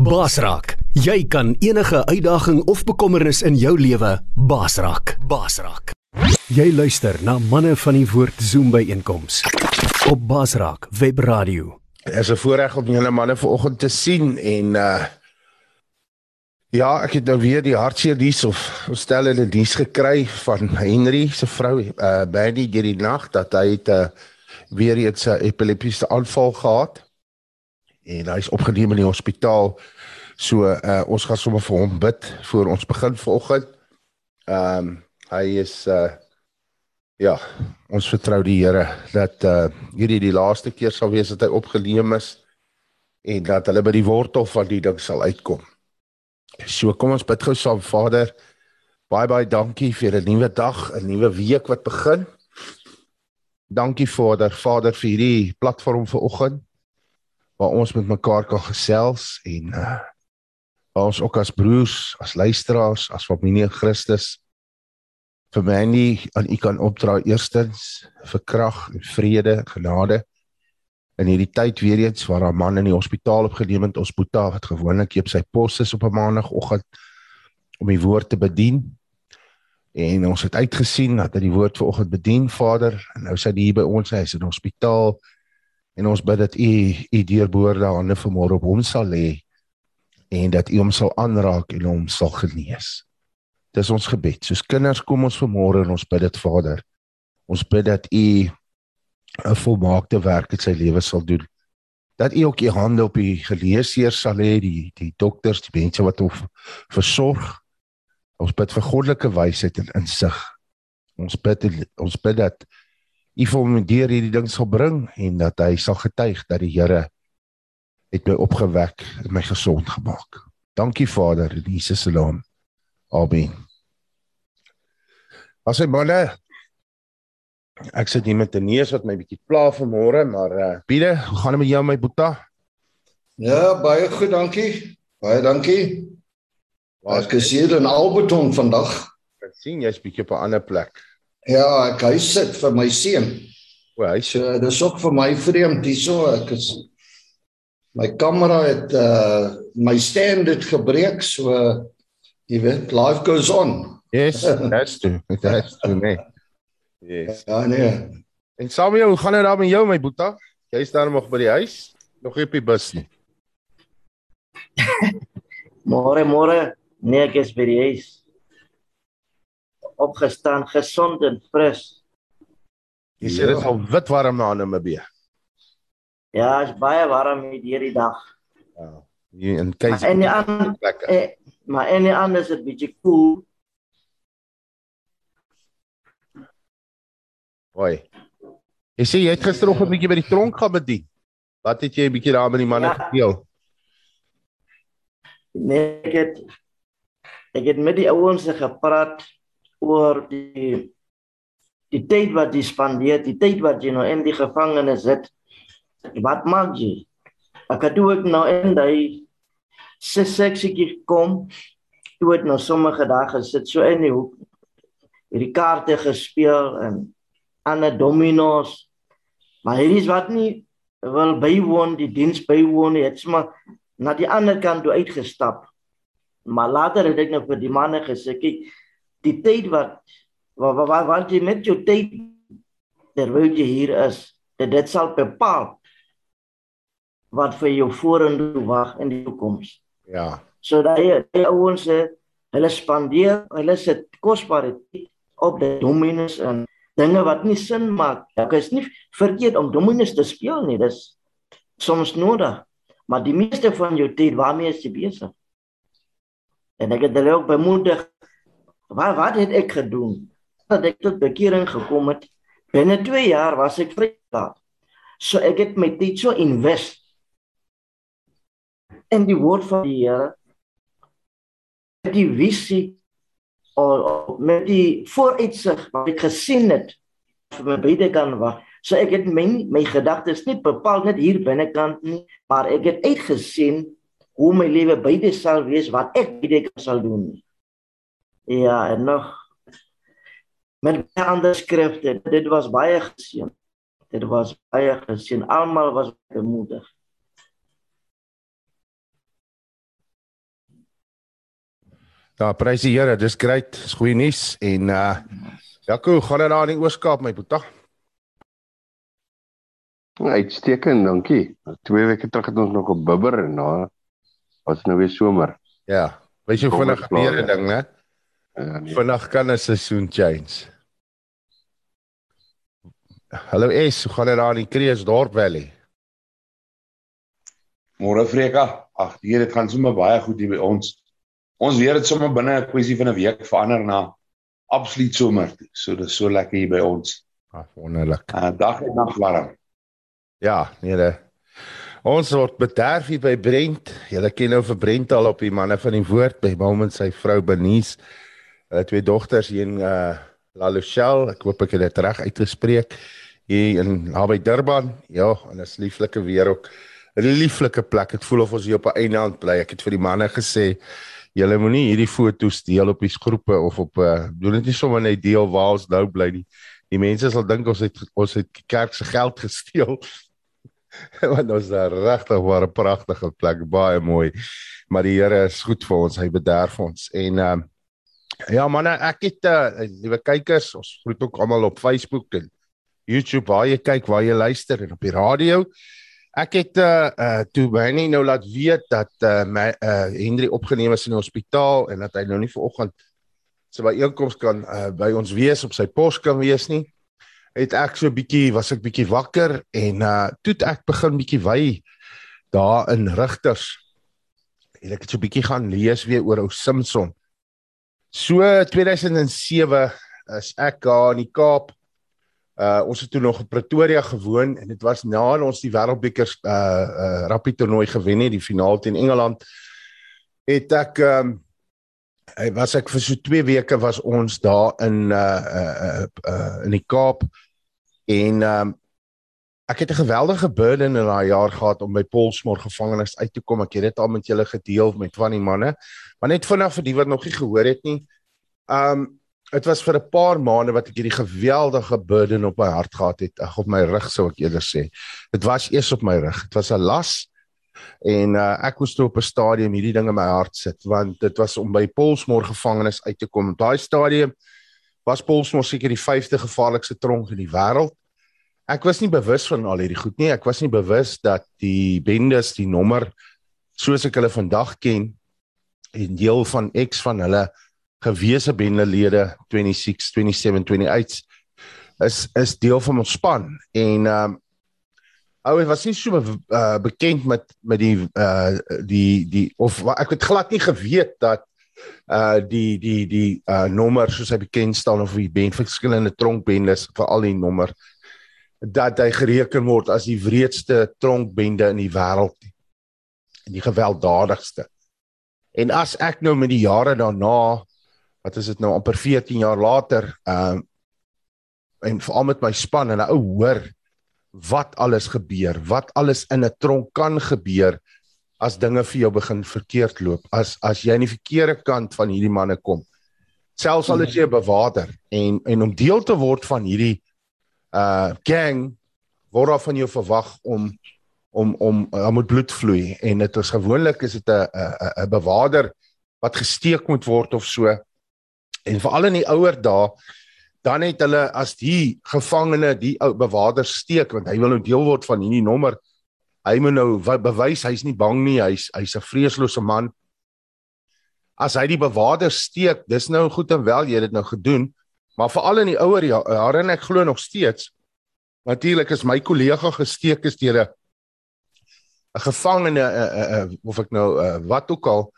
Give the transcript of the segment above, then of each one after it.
Basraak, jy kan enige uitdaging of bekommernis in jou lewe basraak. Basraak. Jy luister na manne van die woord Zoom by einkoms op Basraak Webradio. Dit is 'n voorreg om julle manne vanoggend te sien en uh ja, ek het nou weer die hartseer nuus of stel hulle nuus gekry van Henry se vrou uh Benny deur die nag dat hy het uh weer eens 'n epileptiese aanval gehad en hy's opgeneem in die hospitaal. So uh ons gaan sommer vir hom bid voor ons begin vanoggend. Ehm um, hy is uh ja, ons vertrou die Here dat uh hierdie die laaste keer sal wees dat hy opgeneem is en dat hulle by die wortel van die ding sal uitkom. So kom ons bid gou saam Vader. Baie baie dankie vir 'n nuwe dag, 'n nuwe week wat begin. Dankie Vader, Vader vir hierdie platform vanoggend waar ons met mekaar kan gesels en uh waar ons ook as broers, as luisteraars, as familie in Christus vir my nie aan u kan opdra eerstens vir krag en vrede, genade in hierdie tyd weer eens waar 'n man in die hospitaal opgeneem het, ons Boeta wat gewoonlik op sy pos is op 'n maandagooggend om die woord te bedien. En ons het uitgesien dat hy die woord vanoggend bedien, Vader, en nou sy hier by ons, hy is in die hospitaal en ons bid dat u u deurboorde hande vanmôre op hom sal lê en dat u hom sal aanraak en hom sal genees. Dis ons gebed. Soos kinders kom ons vanmôre en ons bid dit Vader. Ons bid dat u 'n volmaakte werk in sy lewe sal doen. Dat u ook u hande op die geleesheer sal lê, die die dokters, die mense wat hom versorg. Ons bid vir goddelike wysheid en insig. Ons bid ons bid dat U vir hom deur hierdie ding sal bring en dat hy sal getuig dat die Here het my opgewek en my gesond gemaak. Dankie Vader in Jesus se naam. Amen. As hy manne ek sit hier met 'n neus wat my bietjie pla vanmôre, maar uh Piede, hoe gaan dit met jou my boeta? Ja, baie goed, dankie. Baie dankie. Ek is hier in Alberton vandag. Ek sien jy's bietjie op 'n ander plek. Ja, ek hy sit vir my seun. O, hy sê So dis ook vir my vreemd hierso. Ek is my kamera het uh my stand het gebreek, so jy weet, life goes on. yes, that's true. That's true, nee. Yes. Ja nee. En Samuel, hoe gaan dit daar met jou my boeta? Jy's daar nog by die huis? Nog nie op die bus nie. Môre môre, nee ek is by die huis. Opgestaan, gesond en fris. Jy sê dit is al wit warm na Namibië. Ja, is baie warm hier hierdie dag. Ja. Hier in Maar Kaiser. en die ander eh, maar en die ander is dit bietjie koel. Hoi. Jy sê jy het gisteroggend 'n bietjie by die tronk gaan bedien. Wat het jy 'n bietjie daar met die manne Ja. gespeel? Nee, ek het ek het met die ouens gepraat oor die die tyd wat jy spandeer, die tyd wat jy nou in die gevangenis sit. Wat maak jy? Ek het ook nou in daai seksie kom. Toe het nou sommige dae gesit so in die hoek. Hierdie kaarte gespeel en ander dominos. Maar hier is wat nie wil bywoon, die diens bywoon, het sommer na die ander kant toe uitgestap. Maar later het ek nou vir die manne gesê, kyk, die tyd wat wat wat, wat, wat jy met jou tyd terwyl jy hier is, dit, dit sal bepaal wat vir jou vorentoe wag in die toekoms. Ja. So daai ouens eh, hulle spandeer, hulle sit kosbare tyd op die dominus en dinge wat nie sin maak. Ek is nie verkeerd om dominus te speel nie, dis soms nodig. Maar die meeste van jou tyd waarmee is jy besig? En ek het hulle ook bemoedig. Wat wat het ek gedoen? Dat ek tot bekering gekom het. Binne 2 jaar was ek vrygeplaas. So ek het my tyd so invest in die woord van die Here. Die visie of met die vooruitsig wat ek gesien het vir my beide kan wag. So ek het my my gedagtes nie bepaal net hier binnekant nie, maar ek het uitgesien hoe my lewe beide sal wees wat ek beide sal doen. Ja, en nog met baie ander skrifte. Dit was baie geseën. Dit was baie geseën. Almal was bemoedig. Ja, prys die Here, dis great. Dis goeie nuus en uh Jaco, gaan dit daar in die Ooskaap my boetie? Uitstekend, dankie. Twee weke terug het ons nog op bibber en nou was nou weer somer. Ja, weet jy vinnig gebeur 'n ding, né? Nee. Vinnig kan 'n seisoen change. Hallo Es, hoe gaan dit daar in Kreeusdorp Valley? Môre Freka. Ag, die dit gaan sommer baie goed hier by ons. Ons weer het sommer binne 'n kwessie van 'n week verander na absoluut somer. So dis so lekker hier by ons. Ag, wonderlik. Uh, dag en nag warm. Ja, nee, de. ons word bederf hier by Brent. Julle ken nou vir Brent al op die manne van die woord by hom en sy vrou Benies. Hulle twee dogters hier in uh La Luchelle. Ek hoop ek het dit reg uitgespreek. Hier in naby Durban. Ja, en 'n lieflike weer ook. 'n Lieflike plek. Dit voel of ons hier op 'n eiland bly. Ek het vir die manne gesê Julle moenie hierdie foto's deel op die groepe of op uh, doen dit nie sommer net deel waar ons nou bly nie. Die mense sal dink ons het ons het kerk se geld gesteel Want ons daar regtig waar 'n pragtige plek, baie mooi. Maar die Here is goed vir ons, hy bederf ons. En ehm ja man, ek het uh, liewe kykers, ons groet ook almal op Facebook en YouTube waar jy kyk, waar jy luister en op die radio. Ek het uh, uh toe Benny nou laat weet dat uh, my uh Henry opgeneem is in die hospitaal en dat hy nou nie vanoggend sy by einkoms kan uh, by ons wees op sy pos kan wees nie het ek so bietjie was ek bietjie wakker en uh toe ek begin bietjie wy daar in rigters en ek het so bietjie gaan lees weer oor ou Simpson. So 2007 is ek daar in die Kaap. Uh ons het toe nog in Pretoria gewoon en dit was na ons die Wêreldbeker uh uh rugby toernooi gewen het, die finaal teen Engeland. Het ek um hy was ek vir so 2 weke was ons daar in uh uh, uh in die Kaap en um ek het 'n geweldige burden in daai jaar gehad om by Polsmoor gevangenis uit te kom. Ek het dit al met julle gedeel met van die manne. Maar net vinnig vir die wat nog nie gehoor het nie. Um dit was vir 'n paar maande wat ek hierdie geweldige burden op my hart gehad het. Ag op my rug sou ek eerder sê. Dit was eers op my rug. Dit was 'n las En uh, ek moes toe op 'n stadium hierdie ding in my hart sit want dit was om by Polsmoor gevangenis uit te kom. Daai stadium was Polsmoor seker die 5de gevaarlikste tronk in die wêreld. Ek was nie bewus van al hierdie goed nie. Ek was nie bewus dat die bendes die nommer soos ek hulle vandag ken en deel van X van hulle gewese bendelede 26 27 28 is is deel van ons span en ehm um, Ou was nie so uh, bekend met met die uh die die of ek het glad nie geweet dat uh die die die uh nommer soos hy bekend staan of die ben verskillende tronkbendes vir al die nommer dat hy gereken word as die wreedste tronkbende in die wêreld en die gewelddadigste. En as ek nou met die jare daarna wat is dit nou amper 14 jaar later um en veral met my span en 'n ou hoor wat alles gebeur, wat alles in 'n tronk kan gebeur as dinge vir jou begin verkeerd loop, as as jy aan die verkeerde kant van hierdie manne kom. Selfs al is jy 'n bewaarder en en om deel te word van hierdie uh gang word af van jou verwag om om om om moet bloed vloei en dit is gewoonlik is dit 'n 'n 'n bewaarder wat gesteek moet word of so. En veral in die ouer dae dan het hulle as die gevangene die ou bewaarder steek want hy wil nou deel word van hierdie nommer hy moet nou bewys hy's nie bang nie hy's hy's 'n vreeslose man as hy die bewaarder steek dis nou goed en wel jy het dit nou gedoen maar veral in die ouer jare en ek glo nog steeds natuurlik is my kollega gesteek is deur 'n 'n gevangene uh, uh, uh, of ek nou uh, wat ook al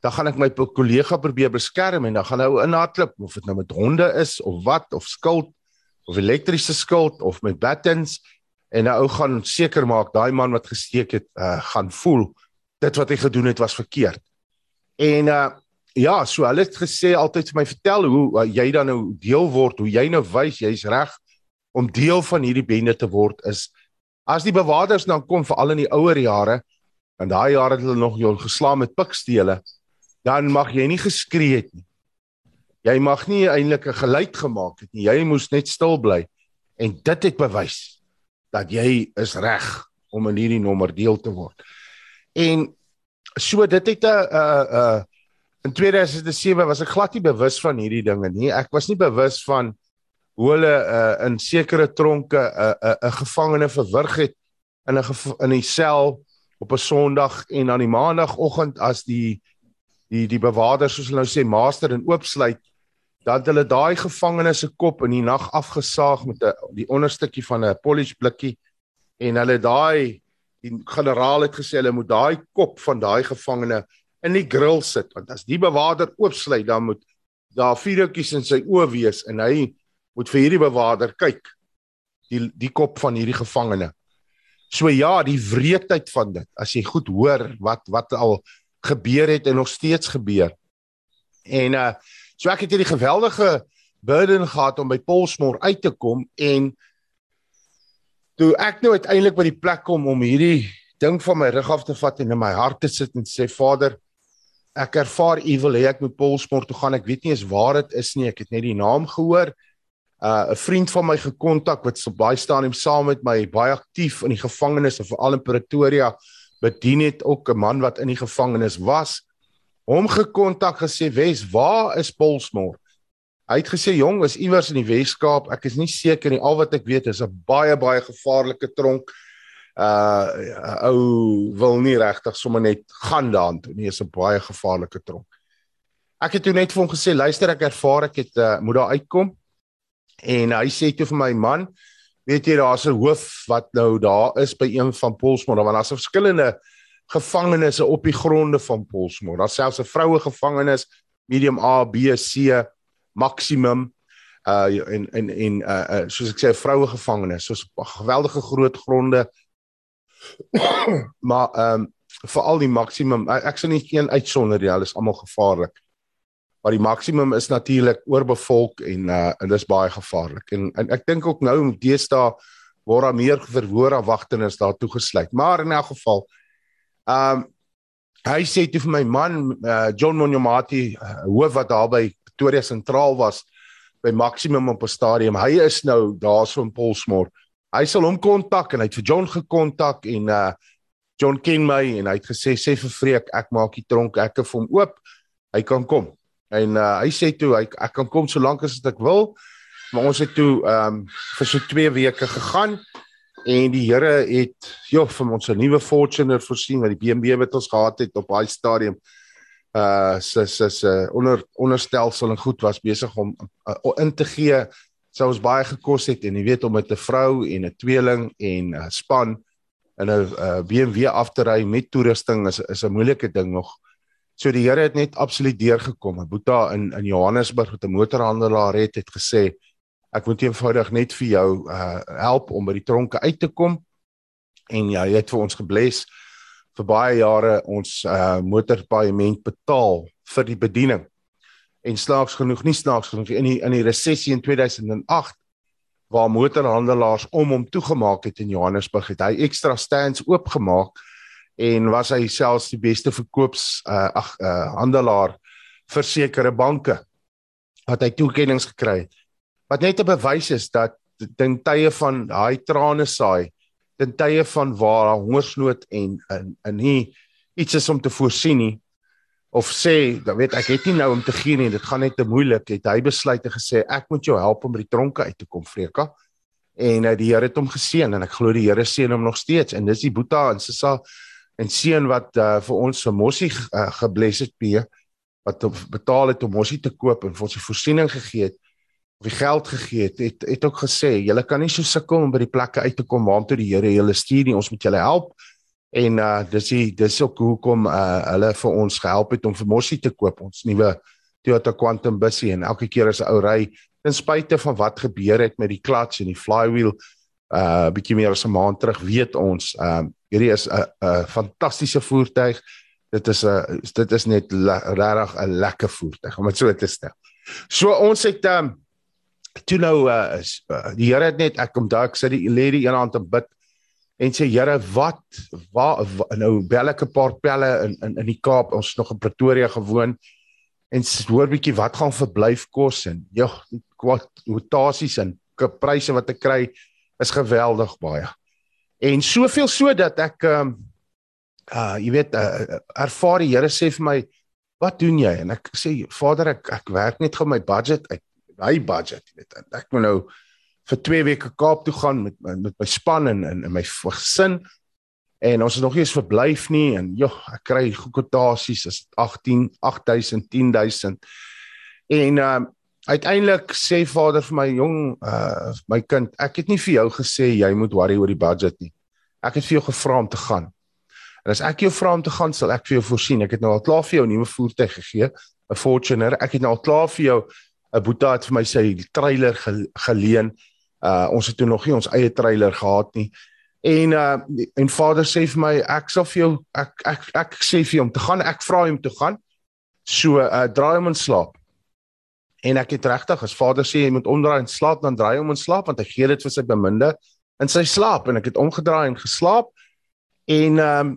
dan gaan ek my kollega probeer beskerm en dan gaan hy ou inhardloop of dit nou met honde is of wat of skuld of elektriese skuld of met buttons en nou ou gaan seker maak daai man wat gesteek het uh, gaan voel dit wat hy gedoen het was verkeerd. En uh ja, so hulle het gesê altyd vir my vertel hoe uh, jy dan nou deel word, hoe jy nou wys jy's reg om deel van hierdie bende te word is as die bewakers dan kom veral in die ouer jare en daai jare het hulle nog jou geslaan met pikstele dan mag jy nie geskree het nie. Jy mag nie eintlik 'n geluid gemaak het nie. Jy moes net stil bly en dit het bewys dat jy is reg om in hierdie nommer deel te word. En so dit het 'n 'n 'n In 2007 was ek glad nie bewus van hierdie dinge nie. Ek was nie bewus van hoe hulle uh, in sekere tronke 'n uh, 'n uh, 'n uh, gevangene verwrig het in 'n in die sel op 'n Sondag en aan die Maandagoggend as die die die bewakers soos hulle nou sê master en oopsluit dat hulle daai gevangenes se kop in die nag afgesaag met 'n die onderstukkie van 'n polish blikkie en hulle daai die generaal het gesê hulle moet daai kop van daai gevangene in die grill sit want as die bewaker oopsluit dan moet daar vuurtjies in sy oë wees en hy moet vir hierdie bewaker kyk die die kop van hierdie gevangene So ja, die wreedheid van dit. As jy goed hoor wat wat al gebeur het en nog steeds gebeur. En uh so ek het hierdie geweldige burden gehad om by Polsmoor uit te kom en toe ek nou uiteindelik by die plek kom om hierdie ding van my rug af te vat en in my hart te sit en sê Vader, ek ervaar u wil hê ek moet Polsmoor toe gaan. Ek weet nie eens waar dit is nie. Ek het net die naam gehoor. Uh 'n vriend van my gekontak wat so baie stadium saam met my baie aktief in die gevangenis en veral in Pretoria bedien het ook 'n man wat in die gevangenis was hom gekontak gesê Wes waar is Polsmoor hy het gesê jong is iewers in die Weskaap. Ek is nie seker nie. Al wat ek weet is 'n baie baie gevaarlike tronk uh ou wil nie regtig sommer net gaan daartoe nie is 'n baie gevaarlike tronk ek het toe net vir hom gesê luister ek ervaar ek het uh, moet daar uitkom En hy sê toe vir my man, weet jy daar's 'n hoof wat nou daar is by een van Polsmoor, want daar's verskillende gevangenes op die gronde van Polsmoor. Daar's selfs 'n vroue gevangenis, medium A, B, C, maximum uh en en en uh, uh soos ek sê vroue gevangenis, soos geweldige groot gronde. maar ehm um, veral die maksimum ek sien nie een uitsonder nie, hulle is almal gevaarlik maar die maksimum is natuurlik oorbevolk en uh en dis baie gevaarlik. En, en ek dink ook nou met deesdae word daar meer verhoor afwagtenis daartoe gesluit. Maar in elk geval um hy sê toe vir my man uh, John Monjomati uh, hoof wat daar by Pretoria sentraal was by maksimum op 'n stadium. Hy is nou daarso in Polsmoor. Hy sal hom kontak en hy het vir John gekontak en uh John ken my en hy het gesê sê vir Freek ek maak die tronk ek het vir hom oop. Hy kan kom. En uh, hy sê toe hy ek kan kom so lank as ek wil. Maar ons het toe ehm um, vir so 2 weke gegaan en die Here het joh vir ons 'n nuwe Fortuner voorsien wat die BMW wat ons gehad het op daai stadium uh se se se onder onderstelsel en goed was besig om uh, in te gee sou ons baie gekos het en jy weet om met 'n vrou en 'n tweeling en 'n span in 'n uh, BMW af te ry met toerusting is is 'n moeilike ding nog. So die Here het net absoluut deurgekom. Boeta in in Johannesburg met 'n motorhandelaar het het gesê ek moet eenvoudig net vir jou uh help om by die tronke uit te kom. En ja, hy het vir ons gebless vir baie jare ons uh motorpaaiement betaal vir die bediening. En slaaks genoeg, nie snaaks genoeg in die in die resessie in 2008 waar motorhandelaars om hom toegemaak het in Johannesburg het hy ekstra stands oopgemaak en was hy selfs die beste verkoops uh ag uh handelaar vir sekere banke wat hy toekenninge gekry het. Wat net 'n bewys is dat ten tye van daai trane saai, ten tye van waar hongersnood en in in nie iets is om te voorsien nie of sê, dan weet ek het nie nou om te gee nie, dit gaan net te moeilik, het hy besluit en gesê ek moet jou help om by die tronke uit te kom, Freka. En uh, die Here het hom geseën en ek glo die Here seën hom nog steeds. En dis die Boeta en Sissa en seun wat uh, vir ons se mossie uh, gebless het P wat betaal het om mossie te koop en vir ons die voorsiening gegee het of die geld gegee het het, het ook gesê julle kan nie so sukkel om by die plekke uit te kom waartoe die Here julle stuur nie. Ons moet julle help en uh, dis die dis ook hoekom uh, hulle vir ons gehelp het om vir mossie te koop ons nuwe Toyota Quantum busie en elke keer as 'n ou ry ten spyte van wat gebeur het met die clutch en die flywheel uh bietjie meer as 'n maand terug weet ons ehm uh, hierdie is 'n 'n fantastiese voertuig. Dit is 'n dit is net regtig 'n lekker voertuig om dit so te stel. So ons het um, toe nou uh, is uh, die Here het net ek daar ek sit die lady een hand te bid en sê Here wat waar nou bel ek 'n paar pelle in in in die Kaap. Ons nog in Pretoria gewoon. En hoor bietjie wat gaan verblyf kos en ja kwotasies en pryse wat ek kry is geweldig baie. En soveel so dat ek ehm um, uh jy weet uh, ervaar die Here sê vir my wat doen jy? En ek sê vader ek ek werk net gou my budget uit my budget weet ek moet nou vir 2 weke Kaap toe gaan met met my span en in my gesin. En ons is nog nie eens verblyf nie en joh ek kry goedkotasies is 18 8000 10000 en uh, uiteindelik sê vader vir my jong uh, my kind ek het nie vir jou gesê jy moet worry oor die budget nie. Ek het vir jou gevra om te gaan. En as ek jou vra om te gaan sal ek vir jou voorsien. Ek het nou al klaar vir jou 'n nuwe voertuig gegee 'n Fortuner. Ek het nou al klaar vir jou 'n boeta het vir my sy trailer geleen Uh ons het toe nog nie ons eie trailer gehad nie. En uh en vader sê vir my ek sal vir jou ek ek ek sê vir hom te gaan ek vra hom te gaan. So uh draai hom in slaap. En ek het regtig as vader sê jy moet omdraai en slaap dan draai hom in slaap want hy gee dit vir sy beminde in sy slaap en ek het omgedraai en geslaap. En um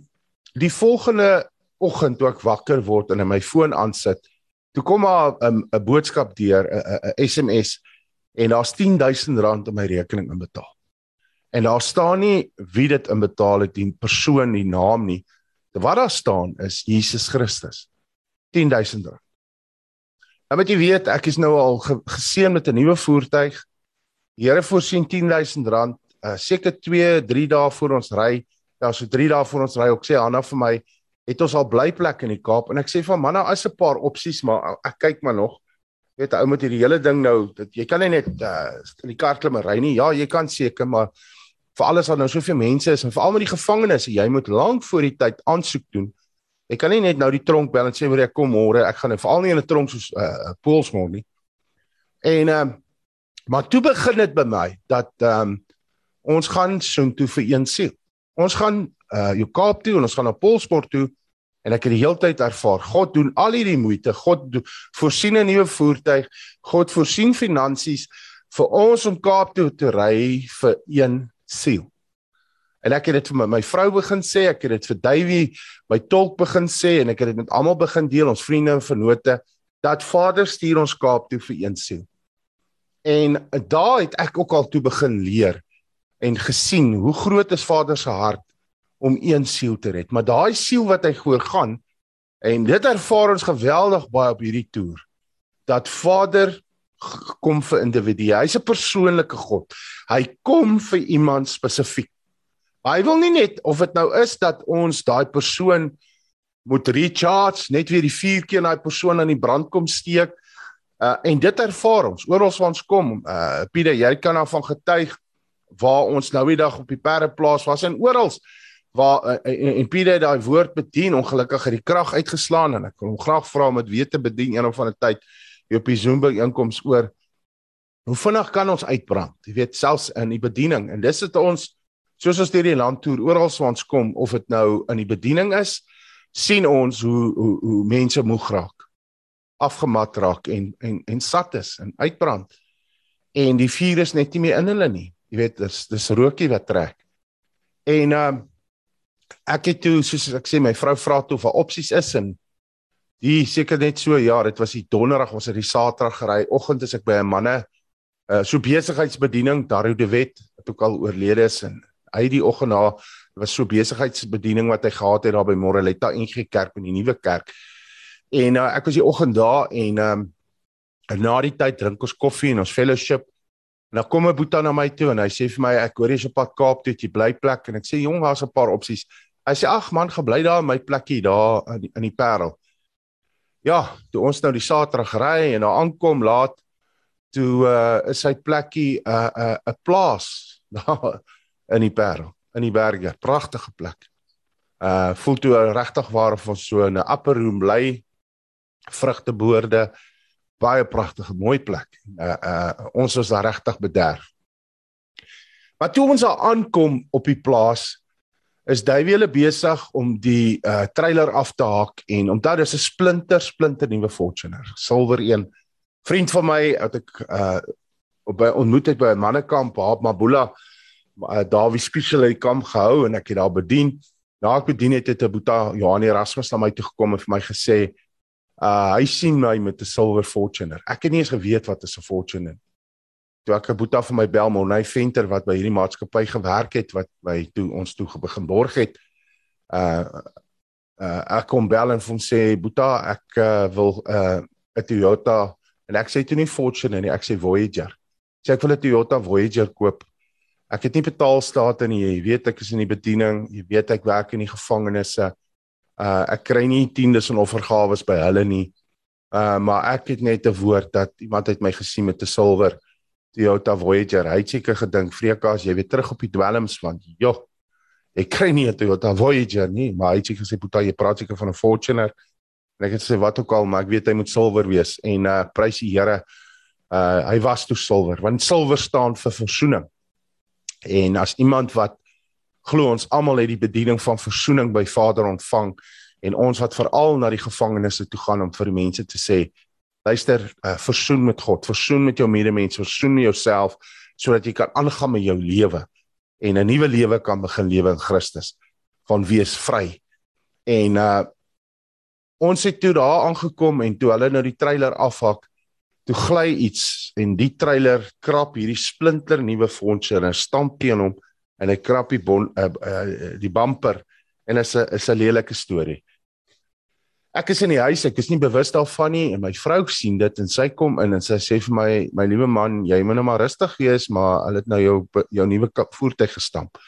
die volgende oggend toe ek wakker word en my foon aansit, toe kom maar 'n um, 'n boodskap deur 'n SMS en daar's 10000 rand op my rekening inbetaal. En daar staan nie wie dit inbetaal het, die persoon, die naam nie. Wat daar staan is Jesus Christus. 10000 rand. Nou moet jy weet, ek is nou al ge geseën met 'n nuwe voertuig. Die Here voorsien 10000 rand, uh, seker 2, 3 dae voor ons ry. Ja, so 3 dae voor ons ry, ek sê Hanna vir my, het ons al blyplek in die Kaap en ek sê van manne, as 'n paar opsies, maar ek kyk maar nog weet ou met hierdie hele ding nou dat jy kan nie net uh, in die kar klim en ry nie. Ja, jy kan seker, maar vir alles wat nou soveel mense is en veral met die gevangenes, jy moet lank voor die tyd aansoek doen. Jy kan nie net nou die tronk bel en sê maar ek kom môre, ek gaan nou veral nie in 'n tronk soos 'n uh, Poolsmoor nie. En ehm um, maar toe begin dit by my dat ehm um, ons gaan soontoe vir een siel. Ons gaan uh jou Kaap toe en ons gaan na Poolsmoor toe En ek het die hele tyd ervaar, God doen al hierdie moeite, God doen, voorsien 'n nuwe voertuig, God voorsien finansies vir ons om Kaap toe te ry vir een siel. En ek het dit vir my, my vrou begin sê, ek het dit vir Davey, my tolk begin sê en ek het dit met almal begin deel, ons vriende en vennote, dat Vader stuur ons Kaap toe vir een siel. En daar het ek ook al toe begin leer en gesien hoe groot is Vader se hart om een siel te red. Maar daai siel wat hy voor gaan en dit ervaar ons geweldig baie op hierdie toer dat Vader kom vir individue. Hy's 'n persoonlike God. Hy kom vir iemand spesifiek. Hy wil nie net of dit nou is dat ons daai persoon moet recharge, net weer die vier keer daai persoon aan die brand kom steek. Uh en dit ervaar ons oral waar ons kom. Uh Pieter, jy kan af van getuig waar ons nou die dag op die perdeplaas was en oral waar uh, en, en Pieter daai woord bedien ongelukkig het die krag uitgeslaan en ek wil hom graag vra om dit weer te bedien een of ander tyd op die Zoom by inkoms oor hoe vinnig kan ons uitbrand? Jy weet selfs in die bediening. En dis dit ons soos ons deur die land toer oral waar ons kom of dit nou in die bediening is sien ons hoe hoe, hoe mense moeg raak afgemat raak en en en sat is en uitbrand. En die vuur is net nie meer in hulle nie. Jy weet dis dis rookie wat trek. En ehm uh, ek het toe soos ek sê my vrou vra toe daar opsies is en die seker net so ja dit was die donderdag ons het die saterdag gery. Oggend is ek by 'n manne uh, so besigheidsbediening Dario de Wet wat ook al oorlede is en hy die oggend na was so besigheidsbediening wat hy gehad het daar by Moreletta NG Kerk in die nuwe kerk. En uh, ek was die oggend daar en um, na die tyd drink ons koffie en ons fellowship En dan kom 'n boetie na my toe en hy sê vir my ek hoor jy's op pad Kaap toe, jy bly plek en ek sê jong, daar's 'n paar opsies. Hy sê ag man, gebly daar in my plekkie daar in die, in die Parel. Ja, toe ons nou die Saterdag ry en daar aankom laat toe uh, is sy plekkie 'n uh, 'n uh, 'n plaas daar in die Parel, in die berge, pragtige plek. Uh voel toe regtig waar of so 'n upper room bly vrugteboorde baie pragtige mooi plek. Uh uh ons was daar regtig bederf. Maar toe ons daar aankom op die plaas is Davey hulle besig om die uh trailer af te haak en onthou dis 'n splinter splinter nuwe Fortuner, silwer een. Vriend van my wat ek uh op by ontmoet het by 'n mannekamp, Haap Mabula, uh, Dawie spesiaal die kamp gehou en ek het daar bedien. Na ek bedien het het 'n Boeta Johan Erasmus na my toe gekom en vir my gesê, uh hy sien my met 'n silver Fortuner. Ek het nie eens geweet wat 'n Fortuner is toe ek 'n boeta van my bel Monay Venter wat by hierdie maatskappy gewerk het wat by toe ons toe begin borg het. Uh uh, ek kom bel en hom sê Boeta, ek uh, wil uh, 'n Toyota en ek sê toe nie Fortuner nie, ek sê Voyager. Sê ek wil 'n Toyota Voyager koop. Ek het nie betaalstate nie. Jy weet ek is in die bediening. Jy weet ek werk in die gevangenisse. Uh ek kry nie tiendes en offergawes by hulle nie. Uh maar ek het net 'n woord dat iemand het my gesien met 'n silwer Toyota Voyager. Hy het seker gedink, "Vreekas, jy weer terug op die dwelms want joh, ek kry nie 'n Toyota Voyager nie." Maar hy het seker gesê, "Puta, jy praat seker van 'n Fortuner." En ek het gesê, "Wat ook al, maar ek weet hy moet silwer wees." En uh prys die Here, uh hy was toe silwer, want silwer staan vir versoening. En as iemand wat glo ons almal het die bediening van versoening by Vader ontvang, en ons wat veral na die gevangenisse toe gaan om vir die mense te sê luister uh, versoen met God versoen met jou medemens versoen met jouself sodat jy kan aangaan met jou lewe en 'n nuwe lewe kan begin lewe in Christus. Van wees vry. En uh ons het toe daar aangekom en toe hulle nou die trailer afhak toe gly iets en die trailer krap hierdie splinter nuwe fondse en stamp teen hom en hy krap die bon, uh, uh, die bumper en is 'n is 'n lelike storie ek is in die huis, ek is nie bewus daarvan nie en my vrou sien dit en sy kom in en sy sê vir my my liewe man, jy moet nou maar rustig wees, maar hulle het nou jou jou nuwe voertuig gestamp.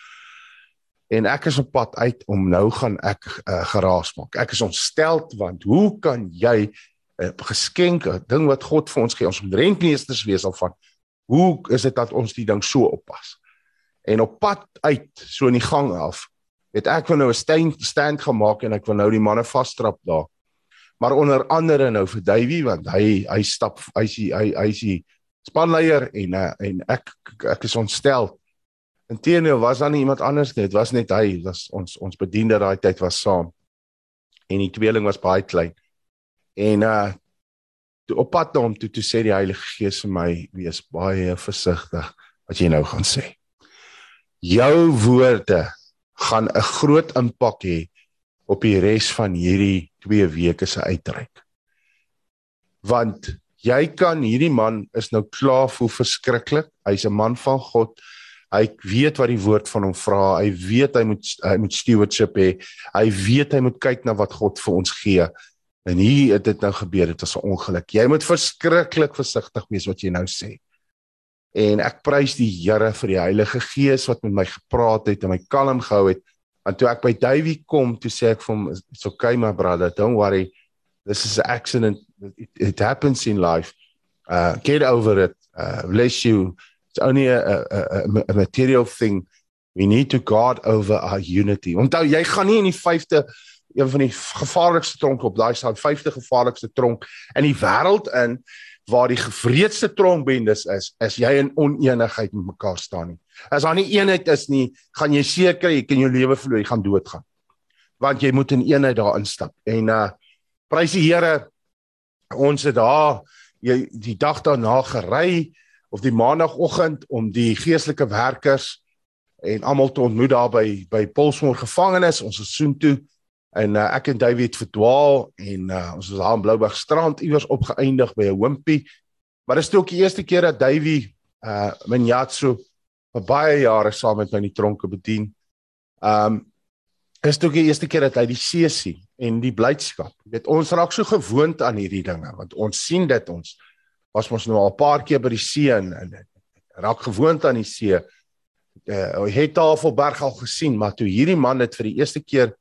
En ek is op pad uit om nou gaan ek uh, geraas maak. Ek is ontstel want hoe kan jy 'n uh, geskenk, 'n ding wat God vir ons gee, ons rentmeesters wees al van hoe is dit dat ons die ding so oppas? En op pad uit, so in die gang af, het ek nou 'n stand stand gemaak en ek wil nou die manne vasstrap daar maar onder andere nou vir Davey want hy hy stap hy hy hy hy is spanleier en uh, en ek ek is ontstel. Inteendeel was daar nie iemand anders nie, dit was net hy, was ons ons bediende daai tyd was saam. En die tweeling was baie klein. En uh toe op pad na hom toe toe sê die Heilige Gees vir my wees baie versigtig wat jy nou gaan sê. Jou woorde gaan 'n groot impak hê op die res van hierdie 2 weke se uitreik. Want jy kan hierdie man is nou klaar voel verskriklik. Hy's 'n man van God. Hy weet wat die woord van hom vra. Hy weet hy moet hy moet stewardship hê. Hy weet hy moet kyk na wat God vir ons gee. En hier het dit nou gebeur. Dit was 'n ongeluk. Jy moet verskriklik versigtig wees wat jy nou sê. En ek prys die Here vir die Heilige Gees wat met my gepraat het en my kalm gehou het. En toe ek by Davey kom, toe sê ek vir hom, "It's okay my brother, don't worry. This is an accident. It, it happens in life. Uh get over it. Uh bless you. It's only a a a, a material thing. We need to guard over our unity." Onthou, jy gaan nie in die 5de een van die gevaarlikste tronke op daai staan 50 gevaarlikste tronk in die wêreld in waar die gevreedste tronkbendes is, is jy in oneenigheid met mekaar staan nie. As daar nie eenheid is nie, gaan jy seker jy kan jou lewe verloor, jy gaan doodgaan. Want jy moet in eenheid daar instap. En uh prys die Here ons het daar jy die dag daarna gery of die maandagooggend om die geestelike werkers en almal te ontmoet daar by by Polsmoor gevangenis. Ons is soen toe En uh, ek en David verdwaal en uh, ons was daar in Blouberg strand iewers opgeëindig by 'n hompie. Maar dit is ook die eerste keer dat David uh Minyatsu vir baie jare saam met my in die tronke bedien. Um is ook die eerste keer dat hy die see sien en die blydskap. Jy weet ons raak so gewoond aan hierdie dinge want ons sien dit ons was mos nou al 'n paar keer by die see en, en raak gewoond aan die see. Uh het Tafelberg al gesien, maar toe hierdie man dit vir die eerste keer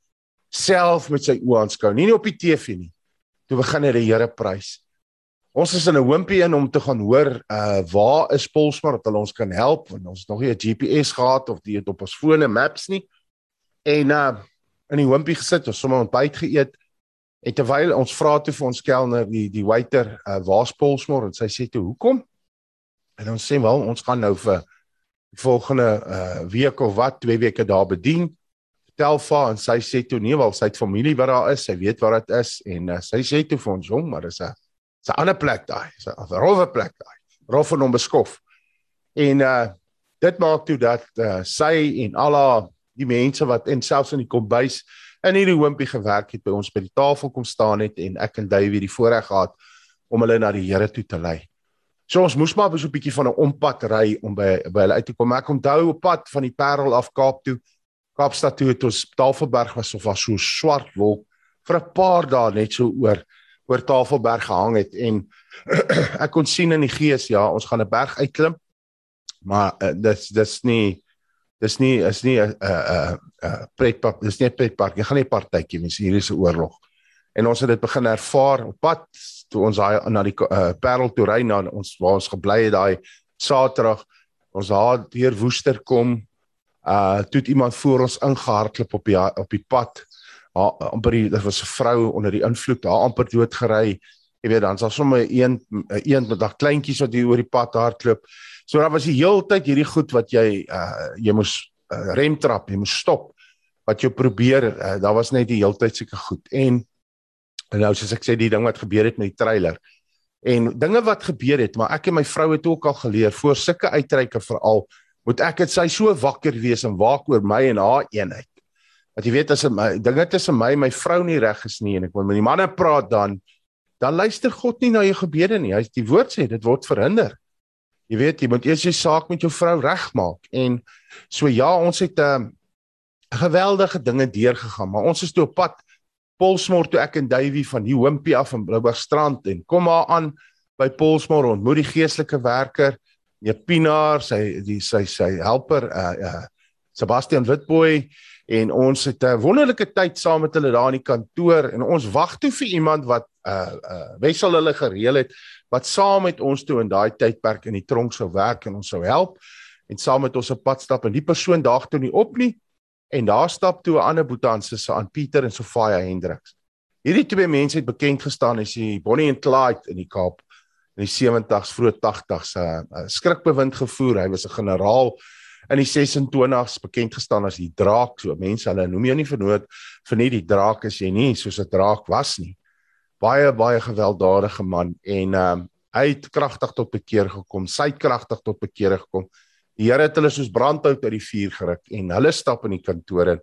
self met sy oë aanskou, nie, nie op die TV nie. Toe begin hy die Here prys. Ons is in 'n hompie in om te gaan hoor uh waar is Polsmar dat hulle ons kan help want ons het nog nie 'n GPS gehad of dit op ons fone maps nie. En uh in die hompie gesit, ons sommer ontbyt geëet. En terwyl ons vra toe vir ons kelner die die waiter uh waar's Polsmar en sy sê toe hoekom? En ons sê wel ons gaan nou vir volgende uh week of wat, twee weke daar bedien. Telfa en sy sê toe nee wel sy het familie wat daar is, sy weet waar dit is en uh, sy sê toe vir ons jong, maar dis 'n 'n ander plek daai, 'n rowwe plek daai. Rof en onbeskof. En uh dit maak toe dat uh, sy en al haar die mense wat en selfs in die kombuis in hierdie hoompie gewerk het by ons by die tafel kom staan het en ek en Davey die voorreg gehad om hulle na die Here toe te lei. So ons moes maar so 'n bietjie van 'n ompad ry om by by hulle uit te kom. Ek onthou op pad van die Parel af Kaap toe Kaapstad toe het ons Tafelberg was of was so swart wolk vir 'n paar dae net so oor oor Tafelberg gehang het en ek kon sien in die gees ja, ons gaan 'n berg uitklim. Maar uh, dis dis nie dis nie is nie 'n 'n 'n pretpark, dis nie 'n pretpark. Jy gaan nie partytjie wees hier is 'n oorlog. En ons het dit begin ervaar op pad toe ons daai na die uh, Parel toe ry na ons waar ons gebly het daai Saterdag. Ons daar deur Woester kom. Uh toe het iemand voor ons ingehardloop op die op die pad. Haar amper dit was 'n vrou onder die invloed, haar amper dood gery. Jy weet dan was sommer een een met daai kleintjies wat hier oor die pad hardloop. So daar was die heeltyd hierdie goed wat jy uh jy moes uh, rem trap, jy moes stop wat jy probeer. Uh, daar was net die heeltyd seker goed. En nou soos ek sê die ding wat gebeur het met die trailer. En dinge wat gebeur het, maar ek en my vrou het ook al geleer voor sulke uitreike veral moet ek dit sy so wakker wees en waak oor my en haar eenheid. Want jy weet as my dinge tussen my en my vrou nie reg is nie en ek wil met die manne praat dan dan luister God nie na jou gebede nie. Hy die woord sê dit word verhinder. Jy weet, jy moet eers jou saak met jou vrou regmaak en so ja, ons het 'n um, ehm, geweldige dinge deurgegaan, maar ons is toe op pad Polsmoor toe ek en Davey van die Hompie af in Bloubergstrand en kom maar aan by Polsmoor ontmoet die geestelike werker, Jepinaar, sy die sy sy helper uh uh Sebastian Witboy en ons het 'n wonderlike tyd saam met hulle daar in die kantoor en ons wag toe vir iemand wat uh uh wissel hulle gereël het wat saam met ons toe in daai tydperk in die tronk sou werk en ons sou help en saam met ons op pad stap en die persoon daag toe nie op nie en daar stap toe 'n ander boetanse se aan Pieter en Sofia Hendriks. Hierdie twee mense het bekend gestaan as die Bonnie and Clyde in die Kaap in die 70s vroeg 80s 'n uh, skrikbewind gevoer. Hy was 'n generaal in die 26s bekend gestaan as die draak. So mense hulle noem jou nie vernoot vir nie die draak as jy nie soos 'n draak was nie baie baie gewelddadige man en ehm um, hy het kragtig tot bekeer gekom. Sy het kragtig tot bekeer gekom. Die Here het hulle soos brandhout uit die vuur geruk en hulle stap in die kantoor in.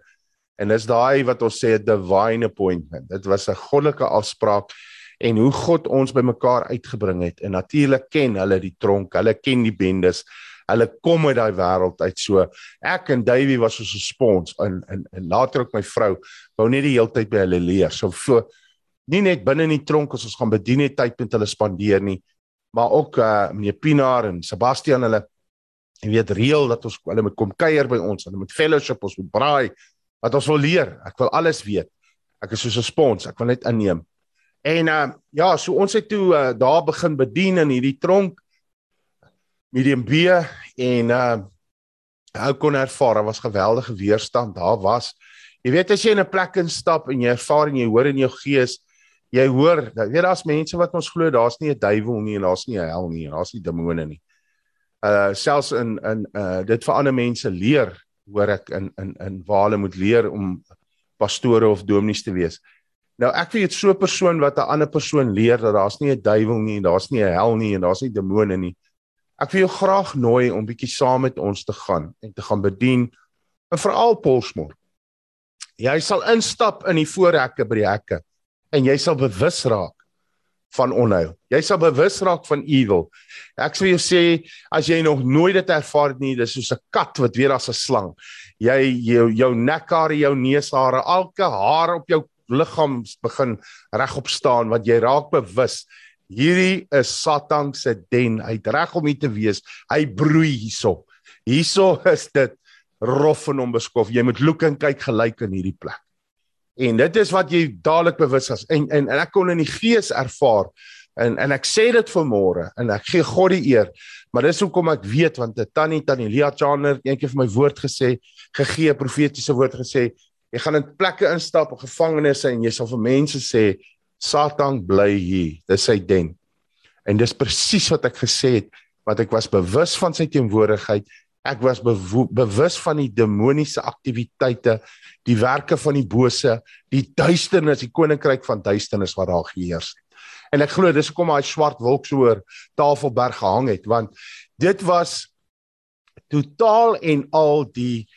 En dis daai wat ons sê 'n divine appointment. Dit was 'n goddelike afspraak en hoe God ons bymekaar uitgebring het. En natuurlik ken hulle die tronk, hulle ken die bendes. Hulle kom uit daai wêreld uit so. Ek en Davey was 'n spons en en, en later ook my vrou wou net die hele tyd by hulle leer. So so nie net binne in die tronk as ons gaan bedien het tyd met hulle spandeer nie, maar ook uh meneer Pinaar en Sebastian hulle en weet reël dat ons hulle moet kom kuier by ons, hulle moet fellowship ons moet braai wat ons wil leer. Ek wil alles weet. Ek is soos 'n spons, ek wil net inneem. En uh ja, so ons het toe uh, daar begin bedien in hierdie tronk medium B en uh hou kon ervaar, daar was geweldige weerstand. Daar was jy weet as jy in 'n plek instap en jy ervaar en jy hoor in jou gees jy hoor, jy weet daar's mense wat ons glo daar's nie 'n duiwel nie en daar's nie 'n hel nie en daar's nie demone nie. Uh selfs in in uh dit vir ander mense leer hoor ek in in in waar hulle moet leer om pastore of dominees te wees. Nou ek weet so 'n persoon wat 'n ander persoon leer dat daar's nie 'n duiwel nie en daar's nie 'n hel nie en daar's nie demone nie. Ek wil jou graag nooi om bietjie saam met ons te gaan en te gaan bedien en veral Polsmoor. Jy sal instap in die voorhekke by die hekke en jy sal bewus raak van onheil. Jy sal bewus raak van evil. Ek sê jy sê as jy nog nooit dit ervaar het nie, dis soos 'n kat wat weer as 'n slang. Jy jou jou nekhare, jou neushare, elke haar op jou liggaam begin regop staan wat jy raak bewus. Hierdie is Satan se den. Hy't reg om hier te wees. Hy broei hierso. Hierso is dit rof en onbeskof. Jy moet look en kyk gelyk in hierdie plek. En dit is wat jy dadelik bewus is. En, en en ek kon in die gees ervaar en en ek sê dit vanmôre en ek gee God die eer. Maar dis hoekom ek weet want 'n tannie tannie Lia Chandler eendag vir my woord gesê, gegee profetiese woord gesê, jy gaan in plekke instap, in gevangenisse en jy sal vir mense sê Satan bly hier. Dis sy den. En dis presies wat ek gesê het, wat ek was bewus van sy teenwoordigheid Ek was bewus van die demoniese aktiwiteite, die werke van die bose, die duisternis, die koninkryk van duisternis wat daar geheers het. En ek glo dis hoekom daai swart wolk so oor Tafelberg gehang het, want dit was totaal en al die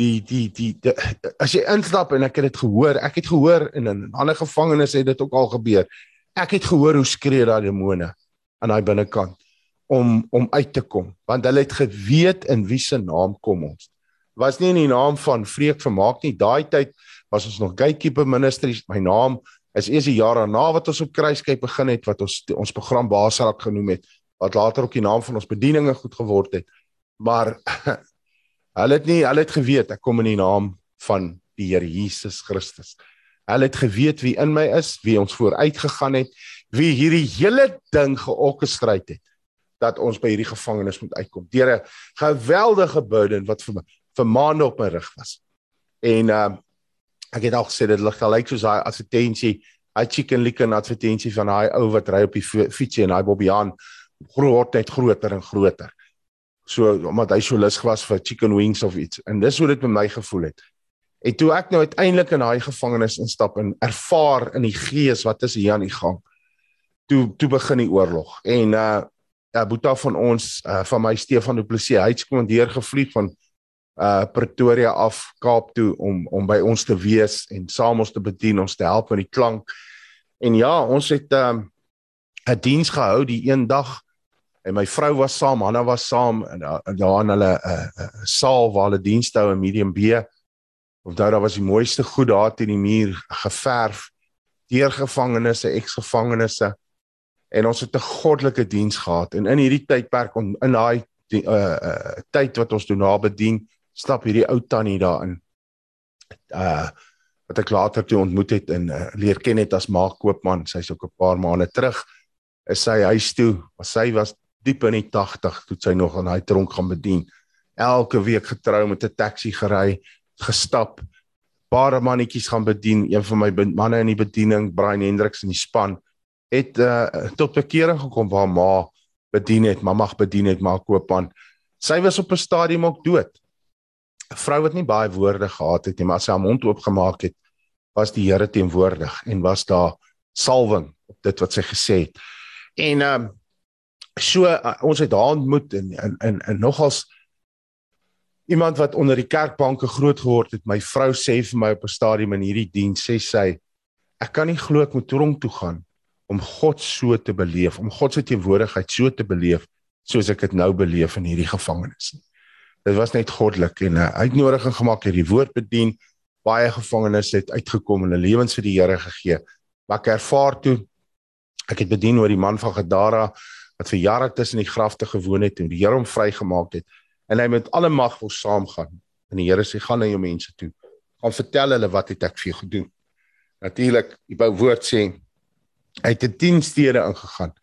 die die die, die as jy instap en ek het dit gehoor, ek het gehoor in 'n ander gevangenis het dit ook al gebeur. Ek het gehoor hoe skree daai demone aan daai binnekant om om uit te kom want hulle het geweet in wie se naam kom ons was nie in die naam van vreek vermaak nie daai tyd was ons nog gatekeeper ministries. My naam is eers die jaar daarna wat ons op Kruiskyp begin het wat ons ons program Basrak genoem het wat later ook die naam van ons bedieninge goed geword het. Maar hulle het nie hulle het geweet ek kom in die naam van die Here Jesus Christus. Hulle het geweet wie in my is, wie ons vooruit gegaan het, wie hierdie hele ding georkestreer het dat ons by hierdie gevangenis moet uitkom. Deur 'n geweldige burden wat vir my vir maande op my rug was. En uh, ek het al gesê dit lig gelyk soos daai advertensie, hy chicken licken advertensie van daai ou wat ry op die fietsie en hy Bobbejaan groot net groter en groter. So omdat hy so lus was vir chicken wings of iets. En dis hoe dit met my gevoel het. En toe ek nou uiteindelik in daai gevangenis instap en ervaar in die gees wat is hier aan die gang. Toe toe begin die oorlog. En uh ja, Boeta van ons uh van my Stefan Du Plessis, hy het kommandeer gevlieg van uh Pretoria af Kaap toe om om by ons te wees en saam ons te bedien, ons te help met die klank. En ja, ons het um 'n diens gehou die een dag en my vrou was saam, Hanna was saam en daar in hulle 'n uh, uh, saal waar hulle dienste hou in Medium B. Onthou daar was die mooiste goed daar teen die muur geverf deur gevangenes, eksgevangenes en ons het 'n goddelike diens gehad en in hierdie tydperk in daai uh, uh tyd wat ons doen na bedien stap hierdie ou tannie daarin uh wat ek later toe ontmoet het en uh, leer ken het as maak koopman sy's ook 'n paar maande terug is sy huis toe maar sy was diep in die 80 toe sy nog aan daai tronk gaan bedien elke week getrou met 'n taxi gery gestap. Paar mannetjies gaan bedien. Een van my manne in die bediening, Brian Hendriks in die span, het uh, tot bekering gekom waar ma bedien het, ma mag bedien het, maar koopman. Sy was op 'n stadium ook dood. 'n Vrou wat nie baie woorde gehad het nie, maar sy haar mond oopgemaak het, was die Here teenwoordig en was daar salwing op dit wat sy gesê het. En ehm um, so uh, ons het haar ontmoet en en en, en nogals iemand wat onder die kerkbanke groot geword het, my vrou sê vir my op 'n stadium in hierdie diens, sê sy, ek kan nie glo ek moet tronk toe gaan om God so te beleef, om God se teenwoordigheid so te beleef soos ek dit nou beleef in hierdie gevangenis nie. Dit was net goddelik en 'n uitnodiging gemaak het die woord bedien. Baie gevangenes het uitgekom en hulle lewens vir die Here gegee. Maar ek ervaar toe ek het bedien oor die man van Gadara wat vir jare tussen die grafte gewoon het en die Here hom vrygemaak het en hy met alle mag wil saamgaan. En die Here sê gaan na jou mense toe. Gaan vertel hulle wat het ek vir jou gedoen. Natuurlik, die woord sê hy het 10 stede ingegaan.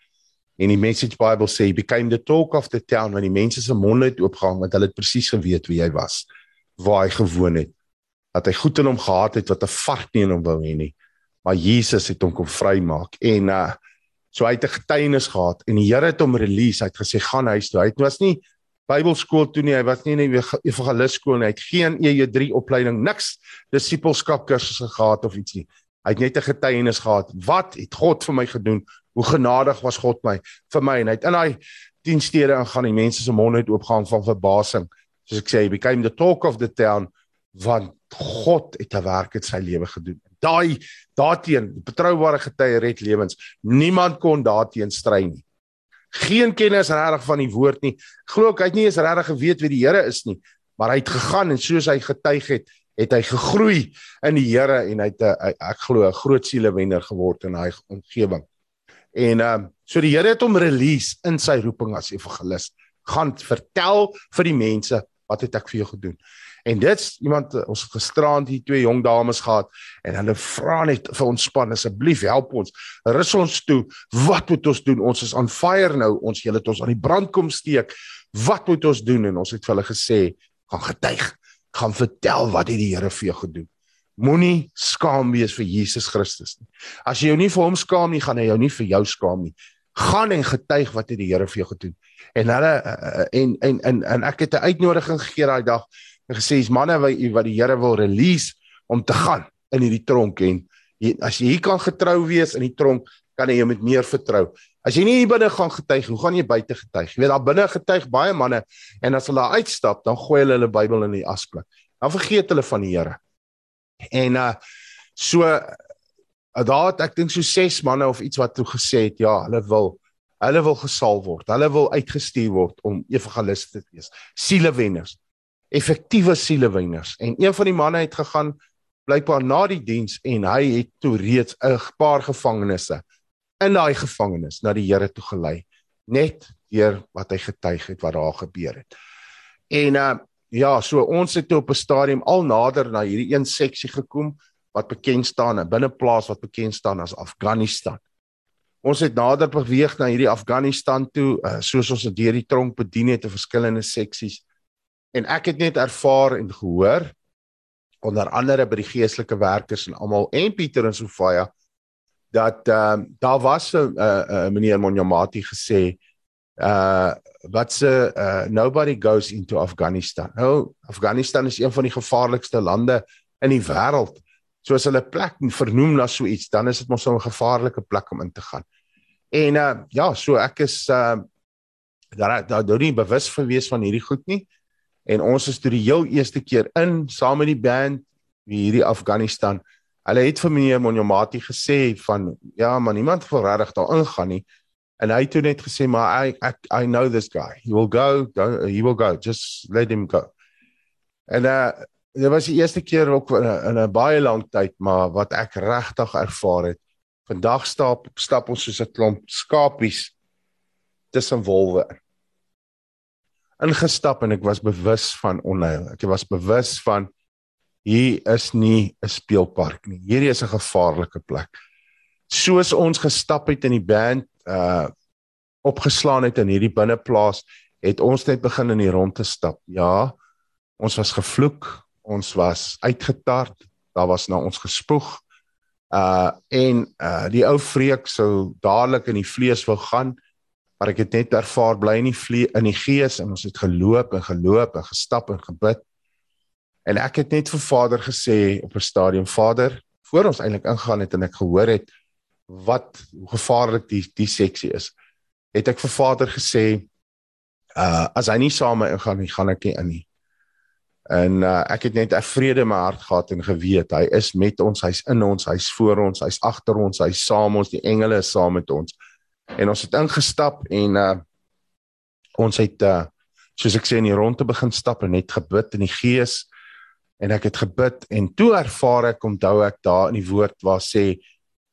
En die message Bible sê he became the talk of the town want die mense se monde het oopgegaan want hulle het presies geweet wie hy was, waar hy gewoon het. Dat hy goed in hom gehad het wat 'n vart nie in hom wou hê nie. Maar Jesus het hom kom vrymaak en uh so hy het 'n getuienis gehad en die Here het hom release. Hy het gesê gaan huis toe. Hy het was nie Bybelskool toe nie, hy was nie in 'n evangelistskool nie. Hy het geen EJ3 opleiding, niks disipelskap kursusse gehad of iets nie. Hy het net 'n getuienis gehad. Wat het God vir my gedoen? Hoe genadig was God my vir my en hy het in daai 10 stede ingaan en mense se monde het oopgegaan van verbasing. Soos ek sê, he became the talk of the town want God het 'n werk in sy lewe gedoen. Daai daarteen betroubare getuie red lewens. Niemand kon daarteen stry nie geen kennis regtig van die woord nie. Glo ek hy het nie eens regtig geweet wie die Here is nie, maar hy het gegaan en soos hy getuig het, het hy gegroei in die Here en hy het 'n ek glo 'n groot sielewenner geword in hy omgewing. En ehm um, so die Here het hom release in sy roeping as evangelis. Gaan vertel vir die mense wat het ek vir jou gedoen. En dit's iemand ons het gisteraand hier twee jong dames gehad en hulle vra net vir ons span asseblief help ons. Rus ons toe. Wat moet ons doen? Ons is on fire nou. Ons julle het ons aan die brand kom steek. Wat moet ons doen? En ons het vir hulle gesê, gaan getuig. Gaan vertel wat het die Here vir jou gedoen. Moenie skaam wees vir Jesus Christus nie. As jy jou nie vir hom skaam nie, gaan hy jou nie vir jou skaam nie. Gaan en getuig wat het die Here vir jou gedoen. En hulle eh, eh, en en en, en ek het 'n uitnodiging gegee daai dag en gesê is manne wat wat die Here wil release om te gaan in hierdie tronk en jy, as jy hier kan getrou wees in die tronk kan jy met meer vertrou. As jy nie hier binne gaan getuig, hoe gaan jy buite getuig? Jy weet daar binne getuig baie manne en as hulle uitstap, dan gooi hulle hulle Bybel in die asblik. Dan vergeet hulle van die Here. En uh so uh, daar het ek dink so ses manne of iets wat toe gesê het, ja, hulle wil hulle wil gesalf word. Hulle wil uitgestuur word om evangeliste te wees. Sielewenners effektiewe sielewyners en een van die manne het gegaan blykbaar na die diens en hy het toe reeds 'n paar gevangenes in daai gevangenis na die Here toe gelei net deur wat hy getuig het wat daar gebeur het. En uh ja, so ons het op 'n stadium al nader na hierdie een seksie gekom wat bekend staan 'n binneplaas wat bekend staan as Afghanistan. Ons het nader beweeg na hierdie Afghanistan toe, uh, soos ons deur die tronk bedien het in verskillende seksies. En ek het net ervaar en gehoor onder andere by die geestelike werkers en almal en Pieter en Sofia dat ehm uh, daar was 'n uh, uh, meneer Monyamati gesê uh wat se uh nobody goes into Afghanistan. Nou Afghanistan is een van die gevaarlikste lande in die wêreld. So as hulle plek vernoem na so iets, dan is dit mos 'n gevaarlike plek om in te gaan. En uh ja, so ek is uh daar daar nou nie bewus gewees van hierdie goed nie. En ons is toe die heel eerste keer in saam met die band hierdie Afghanistan. Hulle het vir meneer Monyamati gesê van ja, maar niemand wil regtig daar ingaan nie. En hy het toe net gesê maar I, I I know this guy. He will go, go he will go. Just let him go. En uh dit was die eerste keer ook in 'n baie lang tyd maar wat ek regtig ervaar het. Vandag stap stap ons soos 'n klomp skapies tussen wolwe. Ingestap en ek was bewus van onheil. Ek was bewus van hier is nie 'n speelpark nie. Hierdie is 'n gevaarlike plek. Soos ons gestap het in die band uh opgeslaan het in hierdie binneplaas, het ons net begin in die rond te stap. Ja, ons was gevloek, ons was uitgetart, daar was na ons gespoeg. Uh en uh die ou vreek sou dadelik in die vlees wou gaan, maar ek het net ervaar bly in die vlee in die gees en ons het geloop en geloop en gestap en gebid. En ek het net vir Vader gesê op 'n stadium, Vader, voor ons eintlik ingaan het en ek gehoor het wat hoe gevaarlik die die seksie is. Het ek vir Vader gesê uh as hy nie saam met my ingaan nie, gaan ek nie in nie. En uh ek het net 'n vrede in my hart gehad en geweet hy is met ons, hy's in ons, hy's voor ons, hy's agter ons, hy's saam ons, die engele is saam met ons. En ons het ingestap en uh ons het uh soos ek sê in die ronde begin stap en net gebid in die gees en ek het gebid en toe ervaar ek onthou ek daar in die woord waar sê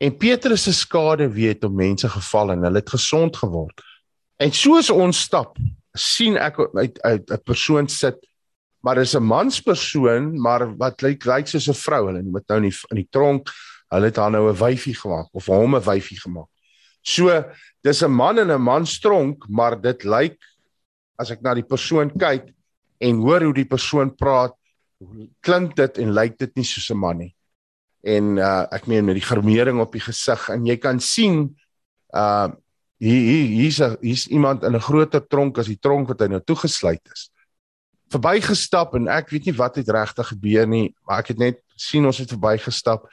En Petrus se skade weet om mense geval en hulle het gesond geword. En soos ons stap, sien ek uit uit 'n persoon sit, maar dis 'n manspersoon, maar wat lyk lyk soos 'n vrou. Hulle moet nou in die in die tronk, hulle het haar nou 'n wyfie gemaak of hom 'n wyfie gemaak. So, dis 'n man in 'n manstronk, maar dit lyk as ek na die persoon kyk en hoor hoe die persoon praat, klink dit en lyk dit nie soos 'n man nie en uh ek meen met die gremering op die gesig en jy kan sien uh hier hier's hier's iemand in 'n groter tronk as die tronk wat hy nou toegesluit is. Verbygestap en ek weet nie wat het regtig gebeur nie, maar ek het net sien ons het verbygestap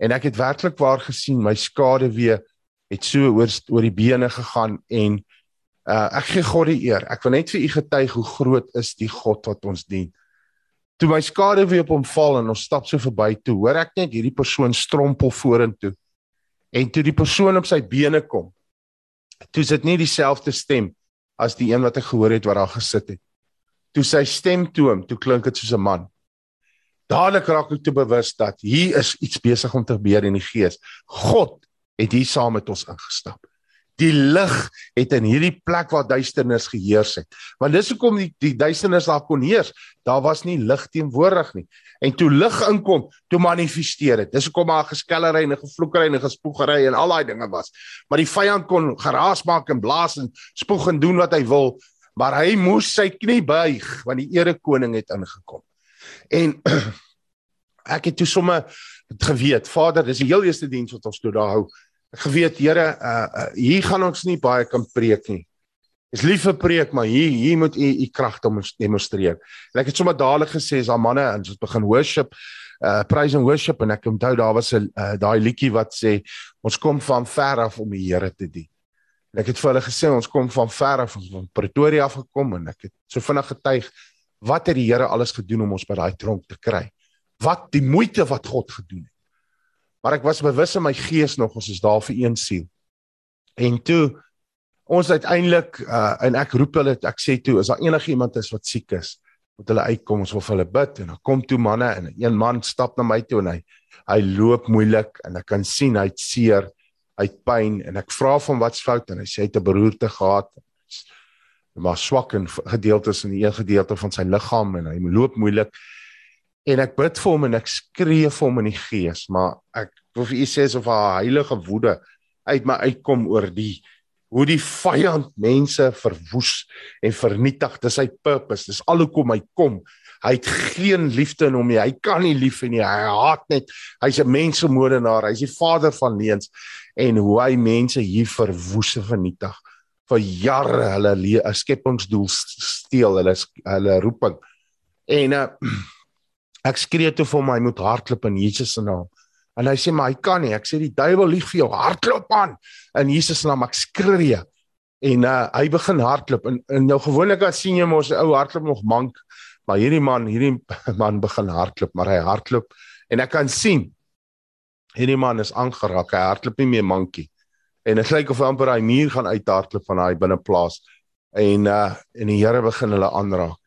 en ek het werklik waar gesien my skade weer het so oor oor die bene gegaan en uh ek gee God die eer. Ek wil net vir u getuig hoe groot is die God wat ons dien. Toe my skade weer op hom val en ons stap so verby toe, hoor ek net hierdie persoon strompel vorentoe. En toe die persoon op sy bene kom, toe is dit nie dieselfde stem as die een wat ek gehoor het wat daar gesit het. Toe sy stem toom, toe klink dit soos 'n man. Dadelik raak ek te bewus dat hier is iets besig om te gebeur in die gees. God het hier saam met ons ingestap. Die lig het in hierdie plek waar duisternis geheers het. Want dis hoekom die die duisternis daar kon heers. Daar was nie lig teenwoordig nie. En toe lig inkom, toe manifesteer dit. Dis hoekom daar geskellery en gevloekery en gespoegery en al daai dinge was. Maar die vyand kon geraas maak en blaas en spoeg en doen wat hy wil, maar hy moes sy knie buig want die ere koning het ingekom. En ek het toe sommer geweet, Vader, dis die heel eerste diens wat ons toe daar hou geweet Here uh, uh hier gaan ons nie baie kan preek nie. Dis lief vir preek, maar hier hier moet u u krag demonstreer. En ek het sommer dadelik gesê as al manne en ons begin worship uh praise and worship en ek onthou daar was 'n uh, daai liedjie wat sê ons kom van ver af om die Here te dien. En ek het vir hulle gesê ons kom van ver af van Pretoria af gekom en ek het so vinnig getuig wat het die Here alles gedoen om ons by daai tronk te kry. Wat die moeite wat God gedoen het. Maar ek was bewus in my gees nog ons is daar vir een siel. En toe ons uiteindelik uh, en ek roep hulle ek sê toe is daar enigiemand is wat siek is moet hulle uitkom ons wil vir hulle bid. En dan kom toe manne en een man stap na my toe en hy hy loop moeilik en ek kan sien hy't seer hy't pyn en ek vra hom wat's fout? En hy sê hy het 'n beroerte gehad. Maar swak in gedeeltes in een gedeelte van sy liggaam en hy loop moeilik en ek bid vir hom en ek skree vir hom in die gees maar ek wil vir u sê of haar heilige woede uit my uitkom oor die hoe die vyand mense verwoes en vernietig. Dis sy purpose. Dis alhoekom hy kom. Hy het geen liefde in hom nie. Hy kan nie lief hê nie. Hy haat net. Hy's 'n mensemoordenaar. Hy's die vader van leuns en hoe hy mense hier verwoes en vernietig. Vir jare hulle skepingsdoel steel, hulle hulle roeping. En uh, ek skree toe vir hom hy moet hardloop in Jesus se naam. En hy sê maar hy kan nie. Ek sê die duiwel lieg vir jou. Hardloop aan in Jesus naam. Ek skree. En uh, hy begin hardloop. En, en nou gewoonlik as sien jy mos 'n ou hardloop nog mank, maar hierdie man, hierdie man begin hardloop, maar hy hardloop en ek kan sien hierdie man is aangeraak. Hy hardloop nie meer mankie. En dit lyk of hy amper daai muur gaan uithardloop van daai binneplaas. En uh en die Here begin hulle aanraak.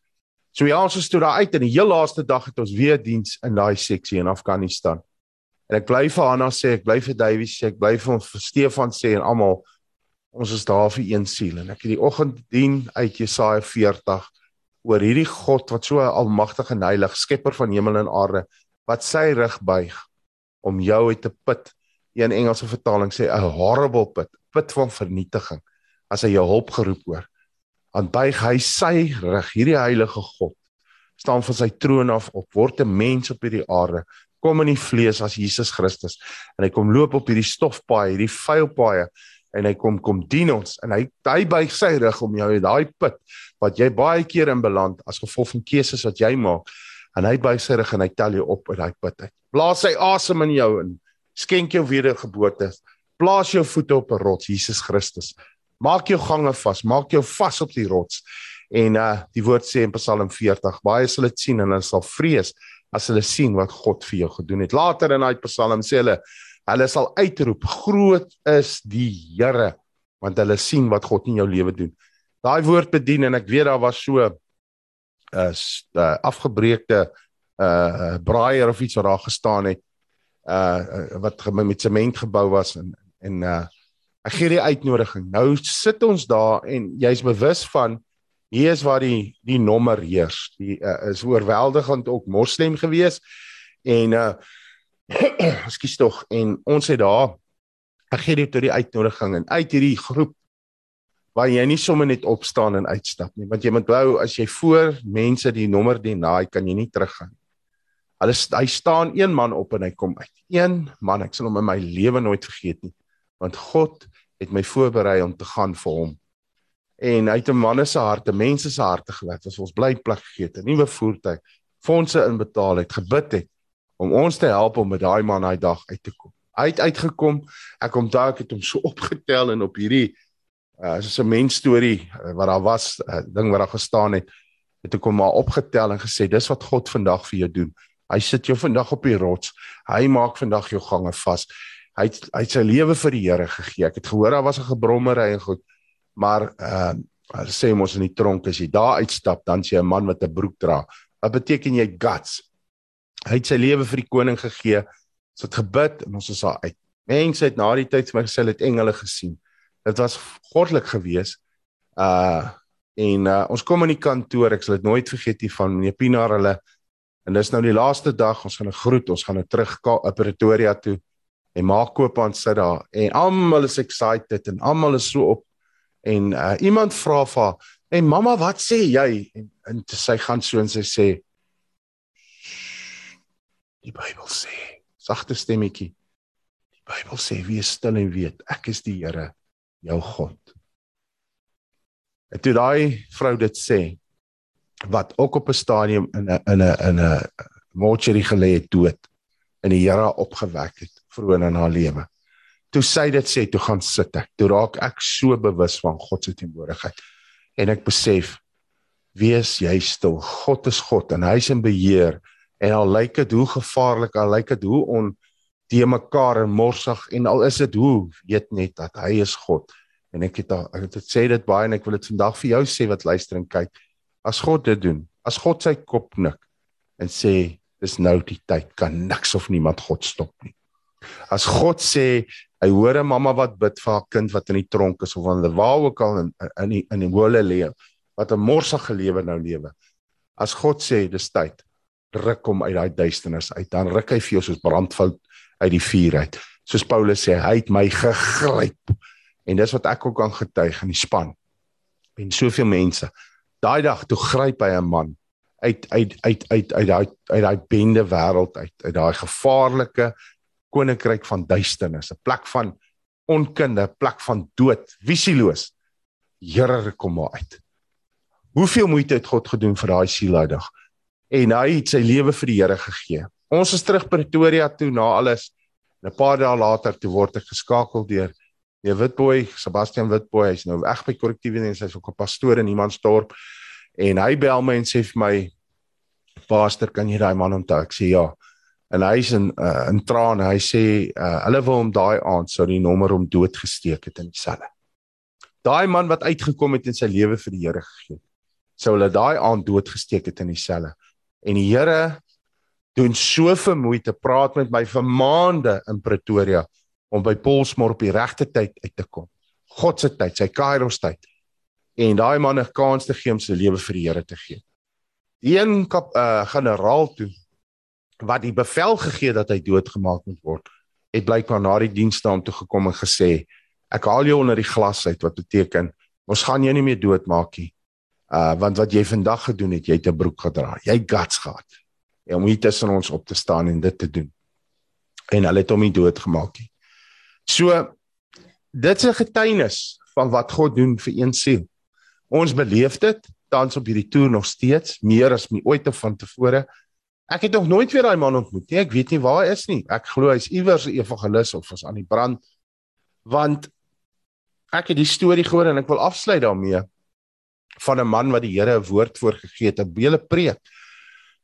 So ja, ons toe daar uit en die heel laaste dag het ons weer diens in daai seksie in Afghanistan. En ek bly vir Hanna sê, ek bly vir Davey sê, ek bly vir ons vir Stefan sê en almal ons is daar vir een siel en ek het die oggend dien uit Jesaja 40 oor hierdie God wat so almagtig en heilig, skepper van hemel en aarde, wat sy rug buig om jou uit te put. Een Engelse vertaling sê 'n horrible pit, put van vernietiging as hy jou hulp geroep hoor. Dan buig hy sy rug, hierdie heilige God staan van sy troon af op, word 'n mens op hierdie aarde, kom in die vlees as Jesus Christus en hy kom loop op hierdie stofpaaie, hierdie vuil paaie en hy kom kom dien ons en hy hy buig sy rug om jou uit daai put wat jy baie keer in beland as gevolg van keuses wat jy maak en hy buig sy rug en hy tel jou op uit daai put uit. Blaas sy asem in jou en skenk jou wedergeboorte. Plaas jou voete op 'n rots, Jesus Christus. Maak jou gange vas, maak jou vas op die rots. En uh die woord sê in Psalm 40, baie sal dit sien en hulle sal vrees as hulle sien wat God vir jou gedoen het. Later in daai Psalm sê hulle hulle sal uitroep groot is die Here want hulle sien wat God in jou lewe doen. Daai woord bedien en ek weet daar was so 'n uh, uh, afgebreekte uh braaier of iets wat daar gestaan het uh wat met sement gebou was en en uh ek gee die uitnodiging. Nou sit ons daar en jy's bewus van hier is waar die die nommer heers. Die uh, is oorweldigend ook moslem gewees en uh ekskuus tog en ons het daar ek gee dit tot die uitnodiging en uit hierdie groep waar jy nie sommer net opstaan en uitstap nie want jy moet onthou as jy voor mense die nommer dien naai kan jy nie teruggaan. Hulle hy staan een man op en hy kom uit. Een man, ek sal hom in my lewe nooit vergeet nie want God het my voorberei om te gaan vir hom en uit 'n manne se harte, mense se harte gewerk. Ons ons bly plek gegee het, 'n nuwe voertuig, fondse inbetaal het, gebid het om ons te help om met daai man daai dag uit te kom. Hy het uitgekom. Ek onthou ek het hom so opgetel en op hierdie uh soos 'n mens storie uh, wat daar was, 'n uh, ding wat daar gestaan het, het ek hom maar opgetel en gesê dis wat God vandag vir jou doen. Hy sit jou vandag op die rots. Hy maak vandag jou gange vas. Hy het hy het sy lewe vir die Here gegee. Ek het gehoor daar was 'n gebrommery en goed maar uh sê mos in die tronk as jy daar uitstap dan sê 'n man wat 'n broek dra. Wat beteken jy guts? Hy het sy lewe vir die koning gegee. Ons het gebid en ons is daar uit. Mense het na die tyd vir my gesê hulle het engele gesien. Dit was goddelik geweest. Uh en uh, ons kom in die kantoor, ek sal dit nooit vergeet nie van meneer Pinaar hulle. En dis nou die laaste dag, ons gaan 'n groet, ons gaan nou terug na Pretoria toe en maak koop aan sit daar. En almal is excited en almal is so op. En uh, iemand vra vir haar en mamma wat sê jy? En, en sy gaan so en sy sê die Bybel sê sagte stemmetjie die Bybel sê wees stil en weet ek is die Here jou God. En toe daai vrou dit sê wat ook op 'n stadium in 'n in 'n in 'n mortuary gelê het dood en die Here opgewek het vroeg in haar lewe toe sy dit sê, toe gaan sit ek. Toe raak ek so bewus van God se teenwoordigheid. En ek besef wees jy stil. God is God en hy is in beheer. En al lyk dit hoe gevaarlik, al lyk dit hoe on die mekaar en morsig en al is dit hoe weet net dat hy is God. En ek het al, ek het dit sê dit baie en ek wil dit vandag vir jou sê wat luister en kyk. As God dit doen, As God sy kop knik en sê dis nou die tyd, kan niks of niemand God stop nie. As God sê hy hoor 'n mamma wat bid vir haar kind wat in die tronk is of die waar ook al in in die, in die hole lê wat 'n morsige lewe nou lewe. As God sê dis tyd, ruk hom uit daai duisternis uit, dan ruk hy vir jou soos brandvout uit die vuur uit. Soos Paulus sê, hy het my gegryp. En dis wat ek ook aan getuig in die span. En soveel mense. Daai dag toe gryp hy 'n man uit uit uit uit uit daai uit daai bende wêreld uit, uit daai gevaarlike koninkryk van duisternis, 'n plek van onkunde, plek van dood, visieloos. Here kom maar uit. Hoeveel moeite het God gedoen vir daai siel daai dag? En hy het sy lewe vir die Here gegee. Ons is terug Pretoria toe na alles. 'n Paar dae later toe word ek geskakel deur die Witboy, Sebastian Witboy, hy's nou weg by korrektiewe en hy's ook 'n pastoor in Imansdorp. En hy bel my en sê vir my: "Pastor, kan jy daai man onthou?" Ek sê: "Ja." En hy's in uh, in trane. Hy sê uh, hulle wil hom daai aand sou die nommer om dood gesteek het in die selle. Daai man wat uitgekom het en sy lewe vir die Here gegee sou hulle daai aand dood gesteek het in die selle. En die Here doen so vermoeite praat met my vir maande in Pretoria om by Paulsmoor op die regte tyd uit te kom. God se tyd, sy Kairos tyd. En daai man 'n kans te gee om sy lewe vir die Here te gee. Die een kap uh, generaal toe wat die bevel gegee dat hy doodgemaak moet word, het blykbaar na die dienste om toe gekom en gesê ek haal jou onder die glas uit wat beteken ons gaan jou nie meer doodmaak nie. Uh want wat jy vandag gedoen het, jy het 'n broek gedra. Jy guts gehad. Jy moet tussen ons op te staan en dit te doen. En hulle het hom nie doodgemaak nie. So dit is 'n getuienis van wat God doen vir een siel. Ons beleef dit tans op hierdie toer nog steeds meer as my ooit tevore. Ek het nog nooit weer daai man ontmoet nie. Ek weet nie waar hy is nie. Ek glo hy's iewers 'n evangelis of is aan die brand. Want ek het die storie gehoor en ek wil afsluit daarmee van 'n man wat die Here 'n woord voorgegee het, 'n hele preek.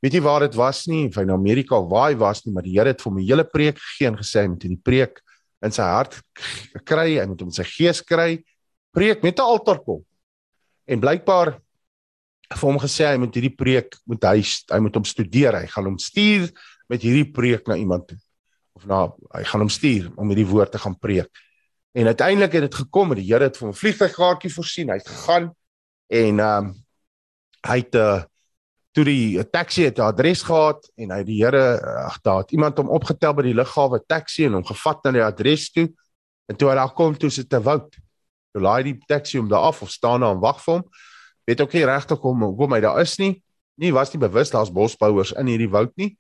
Weet jy waar dit was nie, hy in Amerika waar hy was nie, maar die Here het vir hom 'n hele preek gegee en gesê hy moet hierdie preek in sy hart kry, hy moet hom in sy gees kry. Preek met 'n altaarkol. En blykbaar vir hom gesê hy moet hierdie preek moet hy hy moet hom studeer. Hy gaan hom stuur met hierdie preek na iemand toe. Of na hy gaan hom stuur om hierdie woord te gaan preek. En uiteindelik het dit gekom en die Here het vir hom 'n vliegtuigkaartjie voorsien. Hy het gegaan en ehm um, hy het uh, toe die taxi het 'n adres gehad en hy die Here ag daar het iemand hom opgetel by die lughawe taxi en hom gevat na die adres toe. En toe hy daar kom toe sit 'n woud. Toe laai die taxi hom daar af of staan daar en wag vir hom weet ook nie regtig kom hoekom hy daar is nie. Nie was nie bewus daar's bosbouers in hierdie woud nie.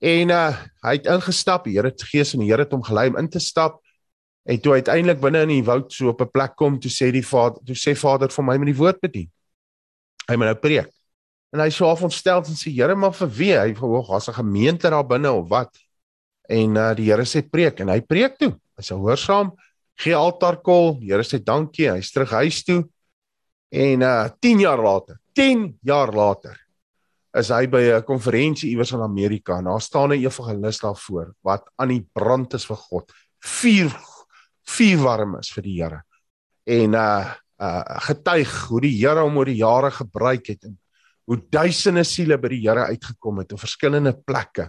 En uh hy het ingestap, die Here gees en die Here het hom gelei om in te stap. En toe uiteindelik binne in die woud so op 'n plek kom, toe sê die vader, toe sê vader vir my met die woord bedien. Hy moet nou preek. En hy sou af ontstel en sê Here, maar vir wie? Hy verhoog as 'n gemeente daar binne of wat? En uh die Here sê preek en hy preek toe. Hy sê hoorsaam, gee altaarkol, die Here sê dankie, hy's terug huis toe. En uh 10 jaar later, 10 jaar later is hy by 'n konferensie iewers in Amerika en daar staan 'n evangelis daarvoor wat aan die brand is vir God. Vuur vuur warm is vir die Here. En uh uh getuig hoe die Here hom oor die jare gebruik het en hoe duisende siele by die Here uitgekom het op verskillende plekke.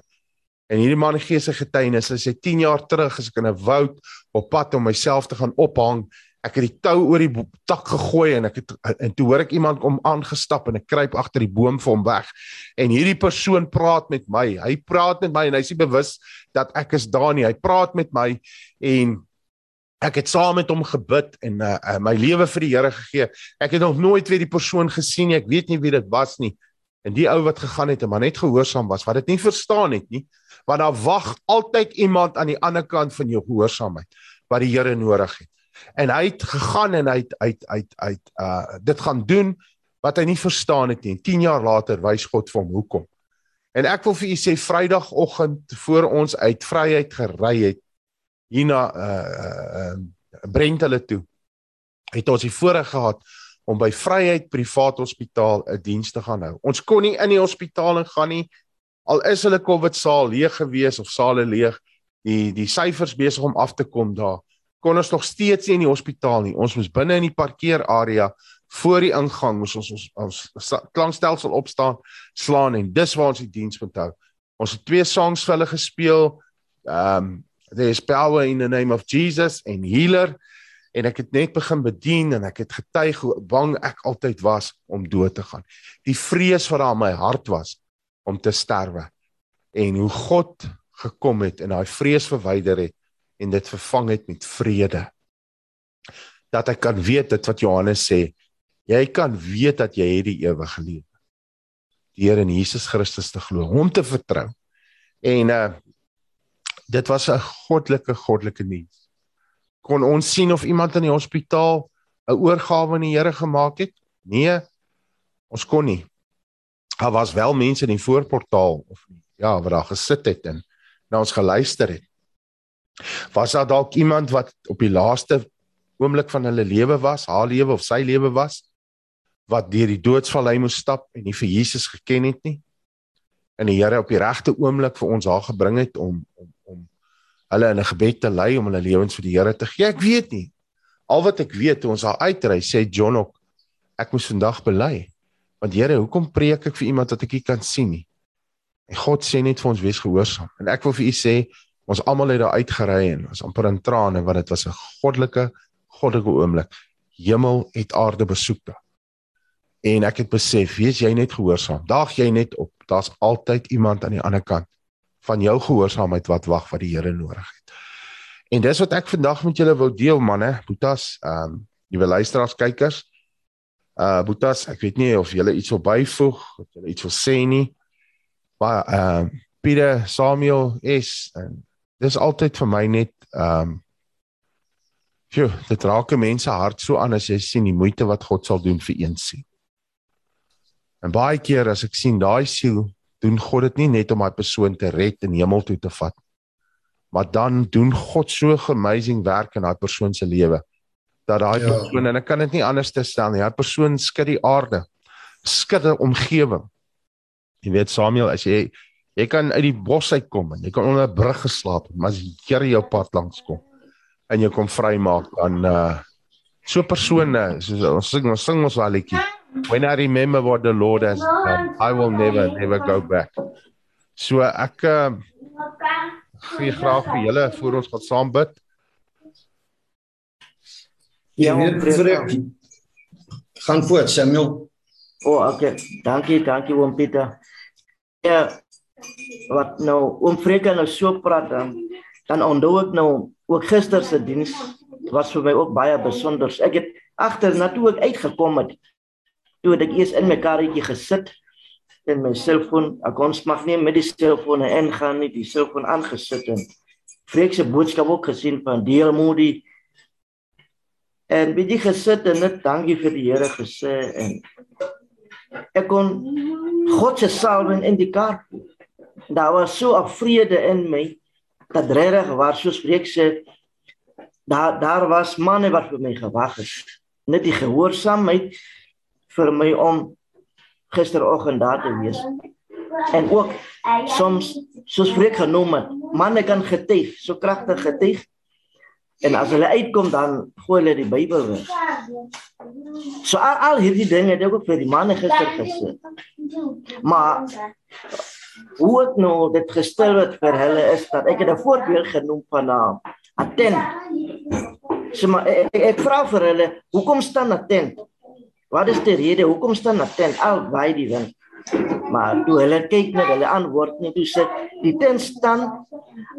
En hierdie man gee sy getuienis. Hy sê 10 jaar terug as ek in 'n woud op pad om myself te gaan ophang ek het die tou oor die tak gegooi en ek het en toe hoor ek iemand kom aangestap en ek kruip agter die boom vir hom weg. En hierdie persoon praat met my. Hy praat met my en hy is bewus dat ek is daar nie. Hy praat met my en ek het saam met hom gebid en uh, uh, my lewe vir die Here gegee. Ek het nog nooit weer die persoon gesien nie. Ek weet nie wie dit was nie. En die ou wat gegaan het en maar net gehoorsaam was, wat dit nie verstaan het nie, want daar wag altyd iemand aan die ander kant van jou gehoorsaamheid wat die Here nodig het en hy het gegaan en hy het uit uit uit uh dit gaan doen wat hy nie verstaan het nie. 10 jaar later wys God vir hom hoekom. En ek wil vir u sê Vrydagoggend voor ons uit Vryheid gery het hierna uh uh Brent hulle toe. Het ons die voorreg gehad om by Vryheid Privaat Hospitaal 'n diens te gaan hou. Ons kon nie in die hospitaal ingaan nie. Al is hulle COVID saal leeg gewees of sale leeg, die die syfers besig om af te kom daar kon ons nog steeds nie in die hospitaal nie. Ons moes binne in die parkeerarea voor die ingang moes ons ons, ons klankstelsel opstaan, slaan en dis waar ons die diens moet hou. Ons het twee songs vir hulle gespeel. Um there is power in the name of Jesus en Healer en ek het net begin bedien en ek het getuig hoe bang ek altyd was om dood te gaan. Die vrees wat daar in my hart was om te sterwe en hoe God gekom het en daai vrees verwyder het en dit vervang het met vrede. Dat ek kan weet dit wat Johannes sê, jy kan weet dat jy het die ewige lewe. Die Here in Jesus Christus te glo, hom te vertrou. En uh dit was 'n goddelike goddelike nuus. Kon ons sien of iemand in die hospitaal 'n oorgawe aan die Here gemaak het? Nee. Ons kon nie. Daar was wel mense in die voorportaal of ja, wat daar gesit het en na ons geluister het. Was daar dalk iemand wat op die laaste oomblik van hulle lewe was, haar lewe of sy lewe was, wat deur die doodsvallei moes stap en nie vir Jesus geken het nie? En die Here op die regte oomblik vir ons haar gebring het om om om hulle in 'n gebed te lei om hulle lewens vir die Here te gee. Ek weet nie. Al wat ek weet, toe ons daar uitry, sê John ook ek moes vandag bely. Want Here, hoekom preek ek vir iemand wat ek nie kan sien nie? En God sê net vir ons wees gehoorsaam. En ek wil vir u sê, ons almal het daar uitgery en ons amper in trane want dit was 'n goddelike goddelike oomblik. Hemel het aarde besoek daar. En ek het besef, wees jy net gehoorsaam. Daag jy net op. Daar's altyd iemand aan die ander kant van jou gehoorsaamheid wat wag wat die Here nodig het. En dis wat ek vandag met julle wou deel manne, boetas, ehm um, nuwe luisteraars, kykers. Uh boetas, ek weet nie of julle iets wil byvoeg, of julle iets wil sê nie maar ehm uh, Pieter Samuel is en dis altyd vir my net ehm um, Jy, dit raak mense hart so aan as jy sien die moeite wat God sal doen vir een siel. En baie keer as ek sien daai siel, doen God dit nie net om daai persoon te red en hemel toe te vat. Maar dan doen God so 'n amazing werk in daai persoon se lewe dat daai ja. persoon en ek kan dit nie anders te stel nie. Daai persoon skud die aarde, skud die omgewing. Jy weet Samuel, as jy jy kan uit die bos uitkom en jy kan onder 'n brug geslaap, maar as die Here jou pad langs kom en jy kom vrymaak dan uh so persone soos ons sing ons sing ons walletjie. When I remember what the Lord has done, I will never never go back. So ek uh gee graag vir julle voor ons gaan saam bid. Ja, vir gaan voort Samuel. O, oh, okay. Dankie, dankie oom Pieter. Ja, wat nou oom Freka nou so praat dan dan onthou ek nou ook gister se diens was vir my ook baie besonder. Ek het agter na toe ek uitgekom het toe ek eers in my karretjie gesit en my selfoon, ek kon smag nie met die selfoon en gaan nie die selfoon aangesit en Freek se boodskap ook gesien van deel Moody en bietjie gesit en net dankie vir die Here gesê en ek kon God se salwing in die kar. Daar was so 'n vrede in my dat regtig was so spreek sê daar daar was manne wat vir my gewag het. Net die gehoorsaamheid vir my om gisteroggend daar te wees. En ook soms soos spreek genoem het, manne kan getuig, so kragtig getuig. En as hulle uitkom dan gooi hulle die Bybel weg. So al, al hierdie dinge het ek ook vir die manne gister gesê. Maar hoe ek nou dit gestel het vir hulle is dat ek het 'n voorbeeld genoem van 'n uh, attent. So maar ek, ek, vra vir hulle, hoekom staan attent? Wat is die rede hoekom staan attent al by die wind? Maar toe hulle kyk net hulle antwoord net toe sê die tent staan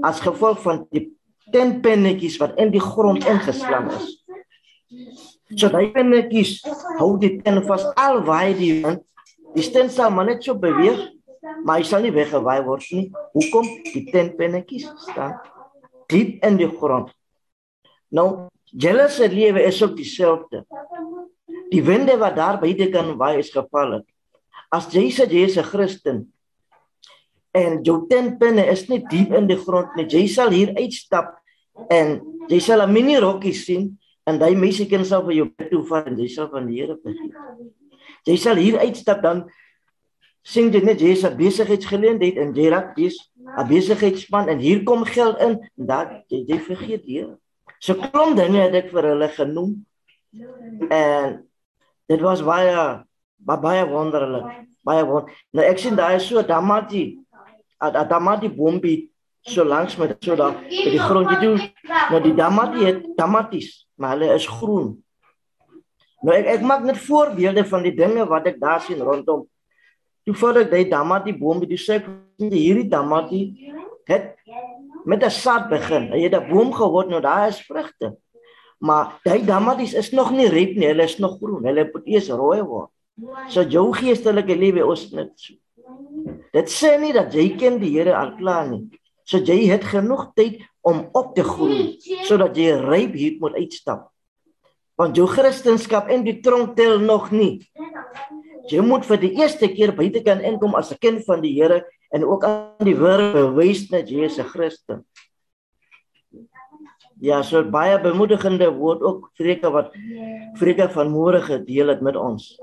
as gevolg van die tentpennetjies wat in die grond ingeslaan is. So daai pennetjies hou dit teen vas al waar die wind die steen sal maar net so beweeg, maar hy sal nie weggewaai word nie. Hoekom? Die tentpennetjies staan diep in die grond. Nou, julle se lewe is ook dieselfde. Die winde wat daar by dit kan waai is geval het. As jy sê jy is 'n Christen en jou tentpenne is nie diep in die grond nie, jy sal hier uitstap en jy sal 'n mini rokkie sien en daai meisie kan self vir jou toe vat en jy sal van die Here vergee. Jy sal hier uitstap dan sien jy net jy is 'n besigheidsgeleentheid en jy raak dis 'n besigheidsspan en hier kom geld in en dan jy, jy vergeet die Here. So klom dinge het ek vir hulle genoem. En dit was baie baie wonderlik. Baie won. Nou ek sien daai so damati. Damati bombie so langs met so daar by die grond jy doen. Nou die damati het damaties, maar hulle is groen. Nou ek ek maak net voorbeelde van die dinge wat ek daar sien rondom. Toe voor ek die damati bombie, dis ek hierdie damati het met 'n saad begin. Hy het 'n boom geword, nou daar is vrugte. Maar daai damaties is nog nie red nie, hulle is nog groen. Hulle moet eers rooi word. So jou geestelike lewe ons net so. Dit sê nie dat jy ken die Here al klaar nie. So jy het genoeg tyd om op te groei sodat jy ryp hier moet uitstap. Want jou Christendom en die tronk tel nog nie. Jy moet vir die eerste keer buite kan inkom as 'n kind van die Here en ook aan die woord bewys dat jy 'n Christen. Ja, so baie bemoedigende woord ook Freke wat Freke van môre gedeel het met ons.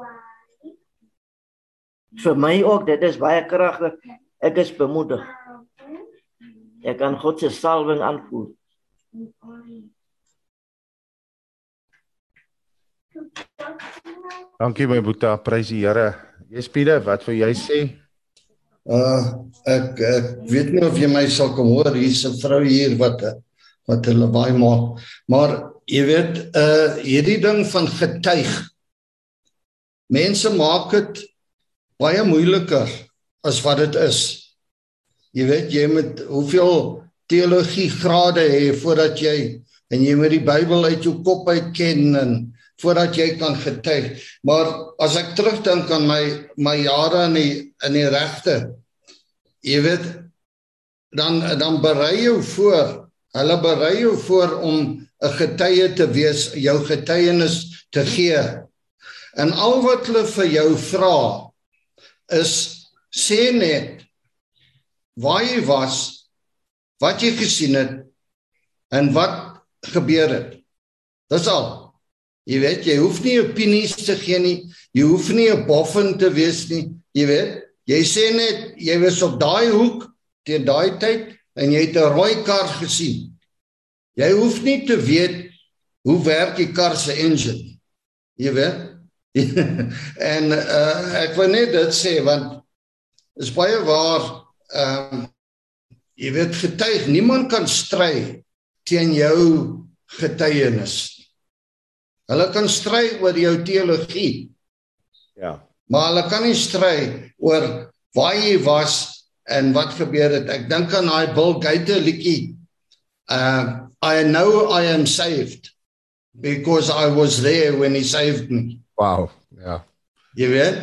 Vir my ook, dit is baie kragtig. Ek is bemoedig. Ek kan God se salwing aanvoel. Dankie my boetie, prys die Here. Jespiede, wat wil jy sê? Uh ek ek weet nie of jy my sal kom hoor hier's 'n vrou hier wat wat hulle baie maak. Maar jy weet uh hierdie ding van getuig. Mense maak dit baie moeiliker as wat dit is. Jy weet jy moet hoeveel teologie grade hê voordat jy en jy moet die Bybel uit jou kop uit ken en voordat jy kan getuig. Maar as ek terugdink aan my my jare in die in die regte, jy weet dan dan berei jou voor. Hulle berei jou voor om 'n getuie te wees, jou getuienis te gee. En al wat hulle vir jou vra is sê net waar jy was, wat jy gesien het en wat gebeur het. Dis al. Jy weet, jy hoef nie opinies te gee nie. Jy hoef nie 'n boffin te wees nie. Jy weet, jy sê net jy was op daai hoek teen daai tyd en jy het 'n rooi kar gesien. Jy hoef nie te weet hoe werk die kar se engine. Jy weet? en uh, ek wil net dit sê want is baie waar ehm um, jy weet getuig niemand kan stry teen jou getuienis. Hulle kan stry oor jou teologie. Ja. Maar hulle kan nie stry oor waar jy was en wat gebeur het. Ek dink aan daai Bill Gates liedjie. Uh I know I am saved because I was there when he saved me. Wow. Ja. Jy weet?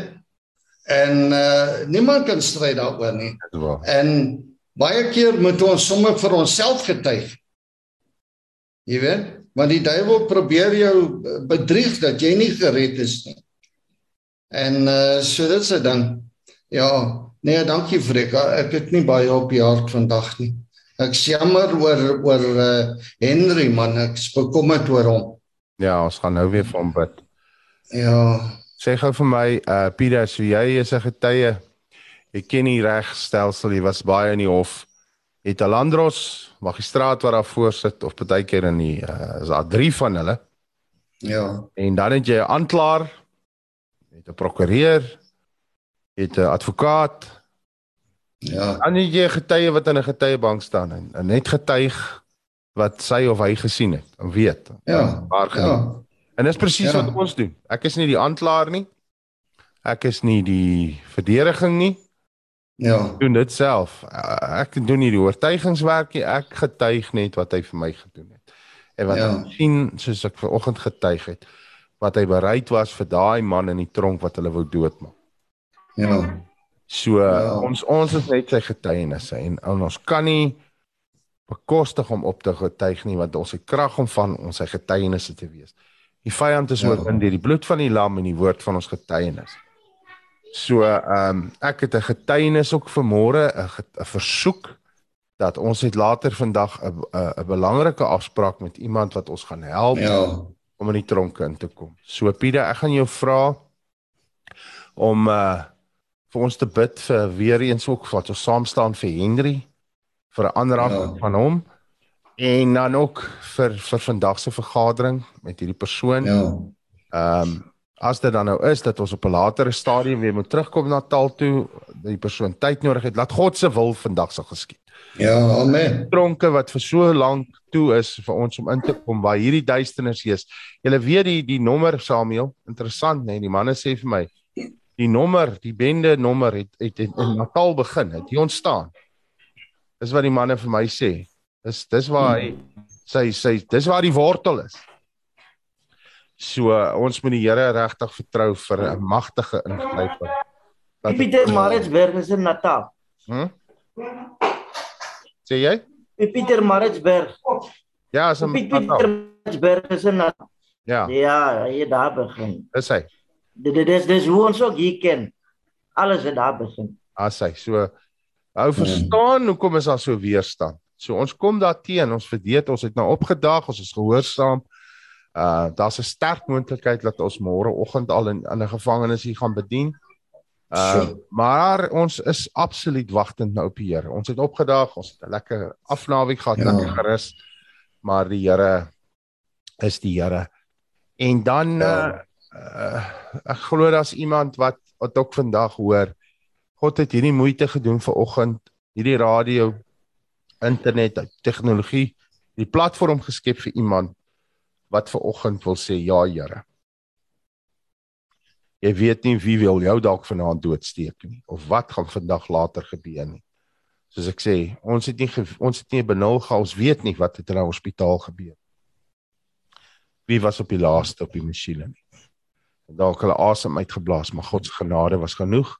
En uh niemand kan stry daaroor nie. En baie keer moet ons sommer vir onsself getuig. Jy weet? Want die duiwel probeer jou bedrieg dat jy nie gered is nie. En uh so dit se dan ja, nee, dankie Freka. Ek het nie baie op die hart vandag nie. Ek jammer oor oor uh Henry man, ek bekommerd oor hom. Ja, ons gaan nou weer vir hom bid. Ja. Sê gou vir my uh Pieter, so jy is 'n getuie. Jy ken die regstelsel, jy was baie in die hof het Alandros magistraat wat daar voor sit of partykeer in die uh, is daar drie van hulle. Ja. En dan het jy 'n aanklaer, het 'n prokureur, het 'n advokaat. Ja. Dan het jy getuie wat in 'n getuiebank staan en, en net getuig wat sy of hy gesien het en weet. Ja. Waar gaan. Ja. En dis presies ja. wat ons doen. Ek is nie die aanklaer nie. Ek is nie die verdediging nie. Ja. Doen dit self. Ek doen nie die oortuigingswerk nie. Ek getuig net wat hy vir my gedoen het. En wat ja. ek sien soos ek ver oggend getuig het wat hy bereid was vir daai man in die tronk wat hulle wou doodmaak. Ja. So ja. ons ons is net sy getuienisse en, en ons kan nie bekostig om op te getuig nie want ons het krag om van ons sy getuienisse te wees. Die vyand is ja. oorwin deur die bloed van die lam en die woord van ons getuienis. So ehm um, ek het 'n getuienis ook vir môre 'n versoek dat ons het later vandag 'n 'n belangrike afspraak met iemand wat ons gaan help ja. om in die tronke in te kom. So Piede, ek gaan jou vra om uh vir ons te bid vir weer eens ook wat ons saam staan vir Henry vir 'n ander ja. van hom en dan ook vir vir vandag se vergadering met hierdie persoon. Ja. Ehm um, as dit dan nou is dat ons op 'n latere stadium weer moet terugkom na Natal toe, die persoon tyd nodig het, laat God se wil vandag sal geskied. Ja, amen. Tronke wat vir so lank toe is vir ons om in te kom waar hierdie duisternis is. Jy weet die die nommer Samuel, interessant nê, nee, die manne sê vir my die nommer, die bende nommer het het, het in Natal begin, het hier ontstaan. Dis wat die manne vir my sê. Dis dis waar hy sy sy dis waar die wortel is. So ons moet die Here regtig vertrou vir 'n magtige ingryping. Pieter Maritzburg is in Natal. Hm? Sê jy? Pieter Maritzburg. Ja, is in Pieter Maritzburg is in Natal. Ja. Ja, hy daar begin. Is hy? Dit is dis hoe ons ook hier ken. Alles het daar begin. As hy so hou verstaan hoekom is daar so weerstand. So ons kom daar teen, ons verdeet, ons het nou opgedag, ons is gehoorsaam. Uh daar's 'n sterk moontlikheid dat ons môreoggend al in in 'n gevangenis hier gaan bedien. Uh maar ons is absoluut wagtend nou op die Here. Ons het opgedag, ons het 'n lekker afnaweek gehad, ja. lekker gerus. Maar die Here is die Here. En dan ja. uh, uh ek glo daar's iemand wat wat ook vandag hoor. God het hierdie moeite gedoen vir oggend, hierdie radio, internet, tegnologie, die platform geskep vir iemand wat ver oggend wil sê ja Here. Jy weet nie wie wil jou dalk vanaand doodsteek nie of wat gaan vandag later gebeur nie. Soos ek sê, ons het nie ons het nie benul gehou, ons weet nie wat het in 'n hospitaal gebeur. Wie was op die laaste op die masjiene nie. Dalk hulle asem uitgeblaas, maar God se genade was genoeg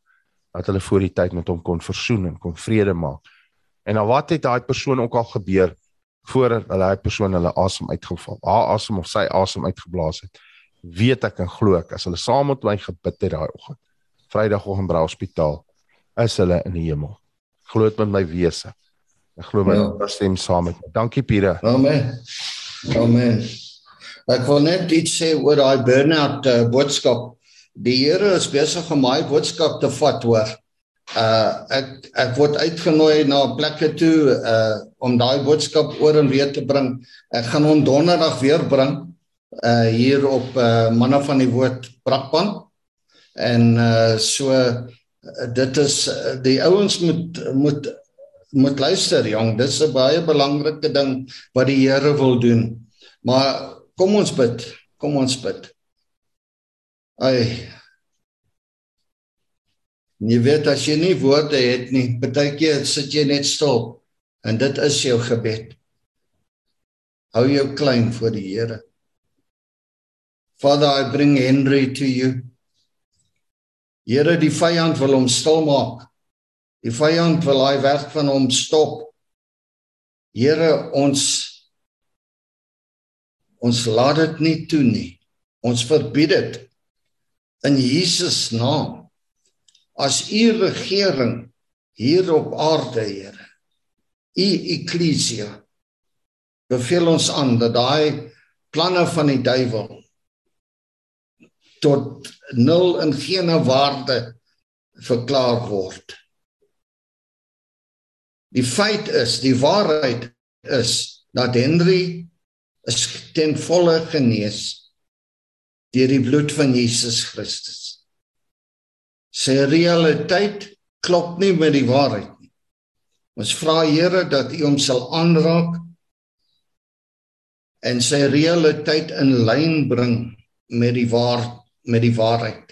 dat hulle voor die tyd met hom kon versoen en kon vrede maak. En dan wat het daai persoon ook al gebeur? Voordat hulle daai persoon hulle asem uitgeval, haar asem of sy asem uitgeblaas het, weet ek en glo ek as hulle saam met my gebid het daai oggend, Vrydagoggend by hospitaal, is hulle in die hemel. Glo dit met my wese. Ek glo my ja. stem saam met my. Dankie Pieter. Amen. Amen. Ek wil net iets sê oor daai burn-out uh, boodskap. Die Here is besig om my boodskap te vat hoor uh ek ek word uitgenooi na plekke toe uh om daai boodskap oor en weer te bring. Ek gaan hom donderdag weer bring uh hier op uh manne van die woord Brakpan. En uh so dit is die ouens moet moet moet luister jong, dis 'n baie belangrike ding wat die Here wil doen. Maar kom ons bid. Kom ons bid. Ai jy weet as jy nie woorde het nie, baie keer sit jy net stil en dit is jou gebed. Hou jou klein voor die Here. Father, I bring Henry to you. Here, die vyand wil hom stil maak. Die vyand wil hy werk van hom stop. Here, ons ons laat dit nie toe nie. Ons verbied dit in Jesus naam as u regering hier op aarde, Here. U eklesia beveel ons aan dat daai planne van die duiwel tot nul en geen waarde verklaar word. Die feit is, die waarheid is dat Henry is ten volle genees deur die bloed van Jesus Christus sy realiteit klop nie met die waarheid. Ons vra Here dat U hom sal aanraak en sy realiteit in lyn bring met die waar met die waarheid.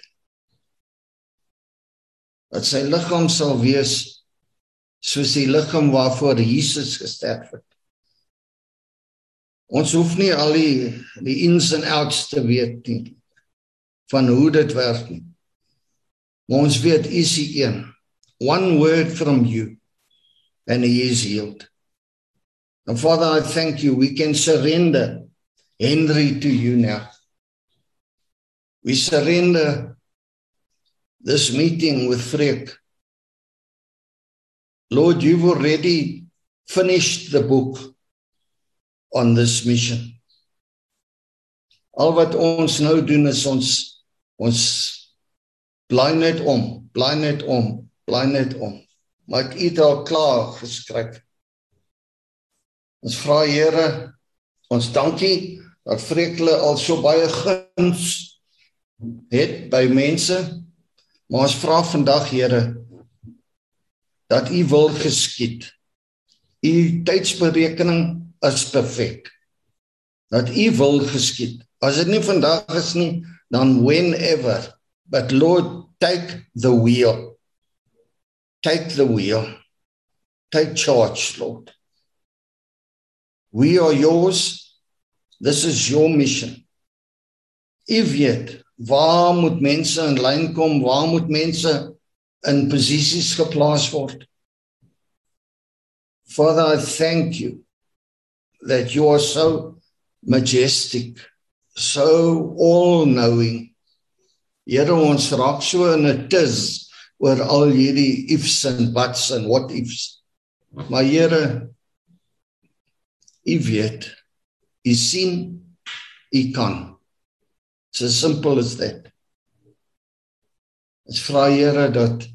Dat sy liggaam sal wees soos die liggaam waarvoor Jesus gesterf het. Ons hoef nie al die die ins en outs te weet nie van hoe dit werk nie. Maar ons weet u is die een. One word from you and he is healed. And Father, I thank you. We can surrender Henry to you now. We surrender this meeting with Freek. Lord, you've already finished the book on this mission. Al wat ons nou doen is ons ons Bly net om, bly net om, bly net om. Maar ek het al klaar geskryf. Ons vra Here, ons dankie dat Vrekle al so baie guns het by mense maar ons vra vandag Here dat u wil geskied. U tydsberekening is perfek. Dat u wil geskied. As dit nie vandag is nie, dan whenever. But Lord, take the wheel. Take the wheel. Take charge, Lord. We are yours. This is your mission. U weet waar moet mense in lyn kom? Waar moet mense in posisies geplaas word? Father, I thank you that you are so majestic, so all-knowing. Here ons raak so in 'n tis oor al hierdie ifs and buts and what ifs. Maar Here, U weet, U sien, U kan. It's as simple as that. Ons vra Here dat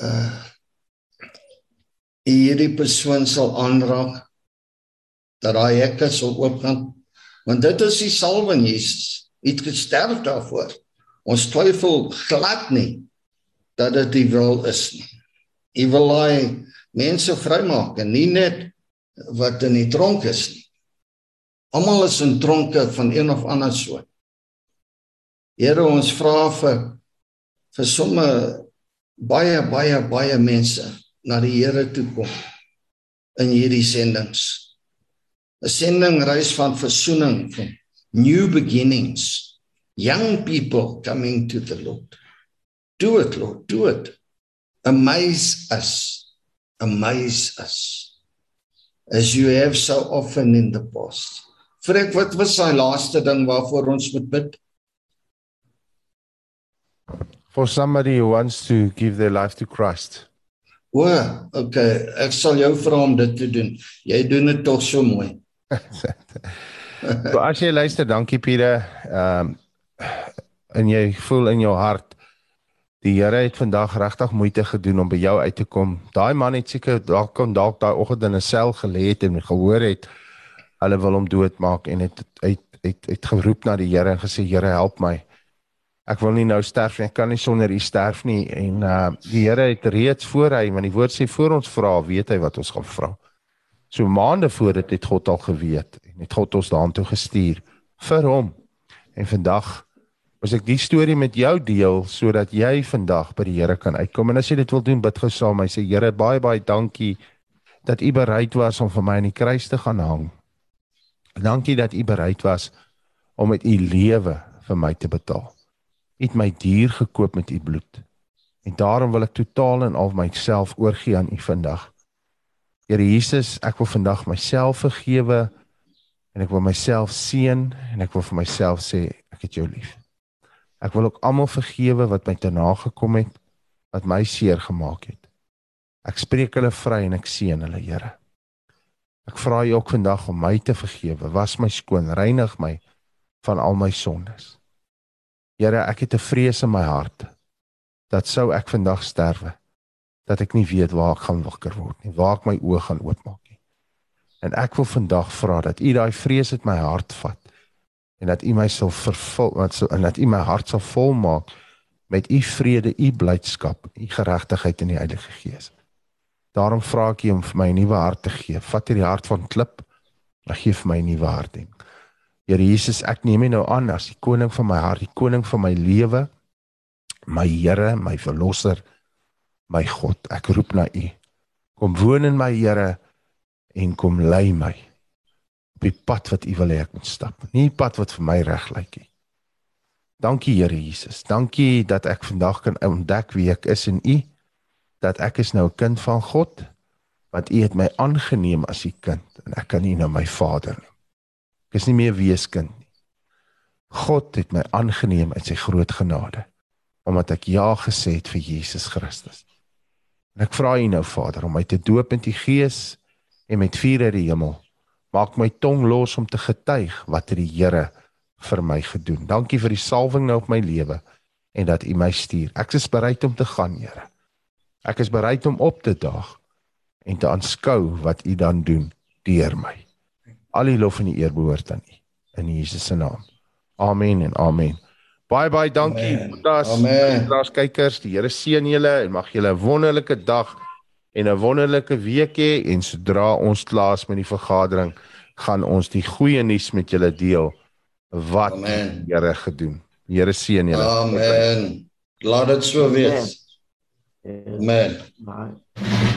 uh hierdie persoon sal aanraak dat daai hekke sal oopgaan want dit is die salwe in Jesus. Hy het gesterf daarvoor. Ons twyfel glad nie dat dit die wil is nie. Hy wil hy mense vrymaak en nie net wat in die tronk is nie. Almal is in tronke van een of ander soort. Here ons vra vir vir somme baie baie baie mense na die Here toe kom in hierdie sendings. 'n Sending reis van versoening van new beginnings. Young people coming to the Lord. Do it Lord, do it. Amaze us. Amaze us. As you have so often in the past. Frek, wat was daai laaste ding waarvoor ons moet bid? For somebody who wants to give their life to Christ. O, okay, ek sal jou vra om dit te doen. Jy doen dit tog so mooi. so as jy luister, dankie Pieter. Ehm um, en jy voel in jou hart die Here het vandag regtig moeite gedoen om by jou uit te kom. Daai man het seker dalk kon dalk daai oggend in 'n sel gelê het en gehoor het hulle wil hom doodmaak en het uit het het geroep na die Here en gesê Here help my. Ek wil nie nou sterf nie. Ek kan nie sonder U sterf nie en uh die Here het reeds voor hy want die woord sê voor ons vra, weet hy wat ons gaan vra. So maande voor dit het God al geweet en het God ons daartoe gestuur vir hom. En vandag was ek die storie met jou deel sodat jy vandag by die Here kan uitkom en as jy dit wil doen, bid gou saam. Hy sê Here, baie baie dankie dat U bereid was om vir my aan die kruis te gaan hang Dankie dat u bereid was om met u lewe vir my te betaal. U het my duur gekoop met u bloed. En daarom wil ek totaal en al myself oorgee aan u vandag. Here Jesus, ek wil vandag myself vergewe en ek wil myself seën en ek wil vir myself sê ek het jou lief. Ek wil ook almal vergewe wat my te na gekom het, wat my seer gemaak het. Ek spreek hulle vry en ek seën hulle, Here. Ek vra U ook vandag om my te vergewe. Was my skoon, reinig my van al my sondes. Here, ek het 'n vrees in my hart dat sou ek vandag sterwe, dat ek nie weet waar ek gaan wakker word nie, waar ek my oë gaan oopmaak nie. En ek wil vandag vra dat U daai vrees uit my hart vat en dat U my sal vervul, wat so en dat U my hart sal volmaak met U vrede, U blydskap, U geregtigheid in die Heilige Gees. Daarom vra ek U om vir my 'n nuwe hart te gee. Vat hierdie hart van klip en gee vir my 'n nuwe hart. Here Jesus, ek neem U nou aan as die koning van my hart, die koning van my lewe, my Here, my verlosser, my God. Ek roep na U. Kom woon in my Here en kom lei my op die pad wat U wil hê ek moet stap. Nie die pad wat vir my reg lyk nie. Dankie Here Jesus. Dankie dat ek vandag kan ontdek wie ek is in U dat ek is nou 'n kind van God want u het my aangeneem as u kind en ek kan u nou my vader noem. Ek is nie meer weeskind nie. God het my aangeneem uit sy groot genade omdat ek ja gesê het vir Jesus Christus. En ek vra u nou Vader om my te doop in die Gees en met vuur uit die hemel. Maak my tong los om te getuig wat die Here vir my gedoen. Dankie vir die salwing nou op my lewe en dat u my stuur. Ek is bereid om te gaan, Here. Ek is bereid om op te daag en te aanskou wat u dan doen deur my. Al die lof en die eer behoort aan u in Jesus se naam. Amen en amen. Baie baie dankie Boetas. Amen. Luisteraars, kykers, die Here seën julle en mag julle 'n wonderlike dag en 'n wonderlike week hê en sodra ons klaar is met die vergadering, gaan ons die goeie nuus met julle deel wat Amen. die Here gedoen. Die Here seën julle. Amen. Laat dit so wees. Amen. Baie.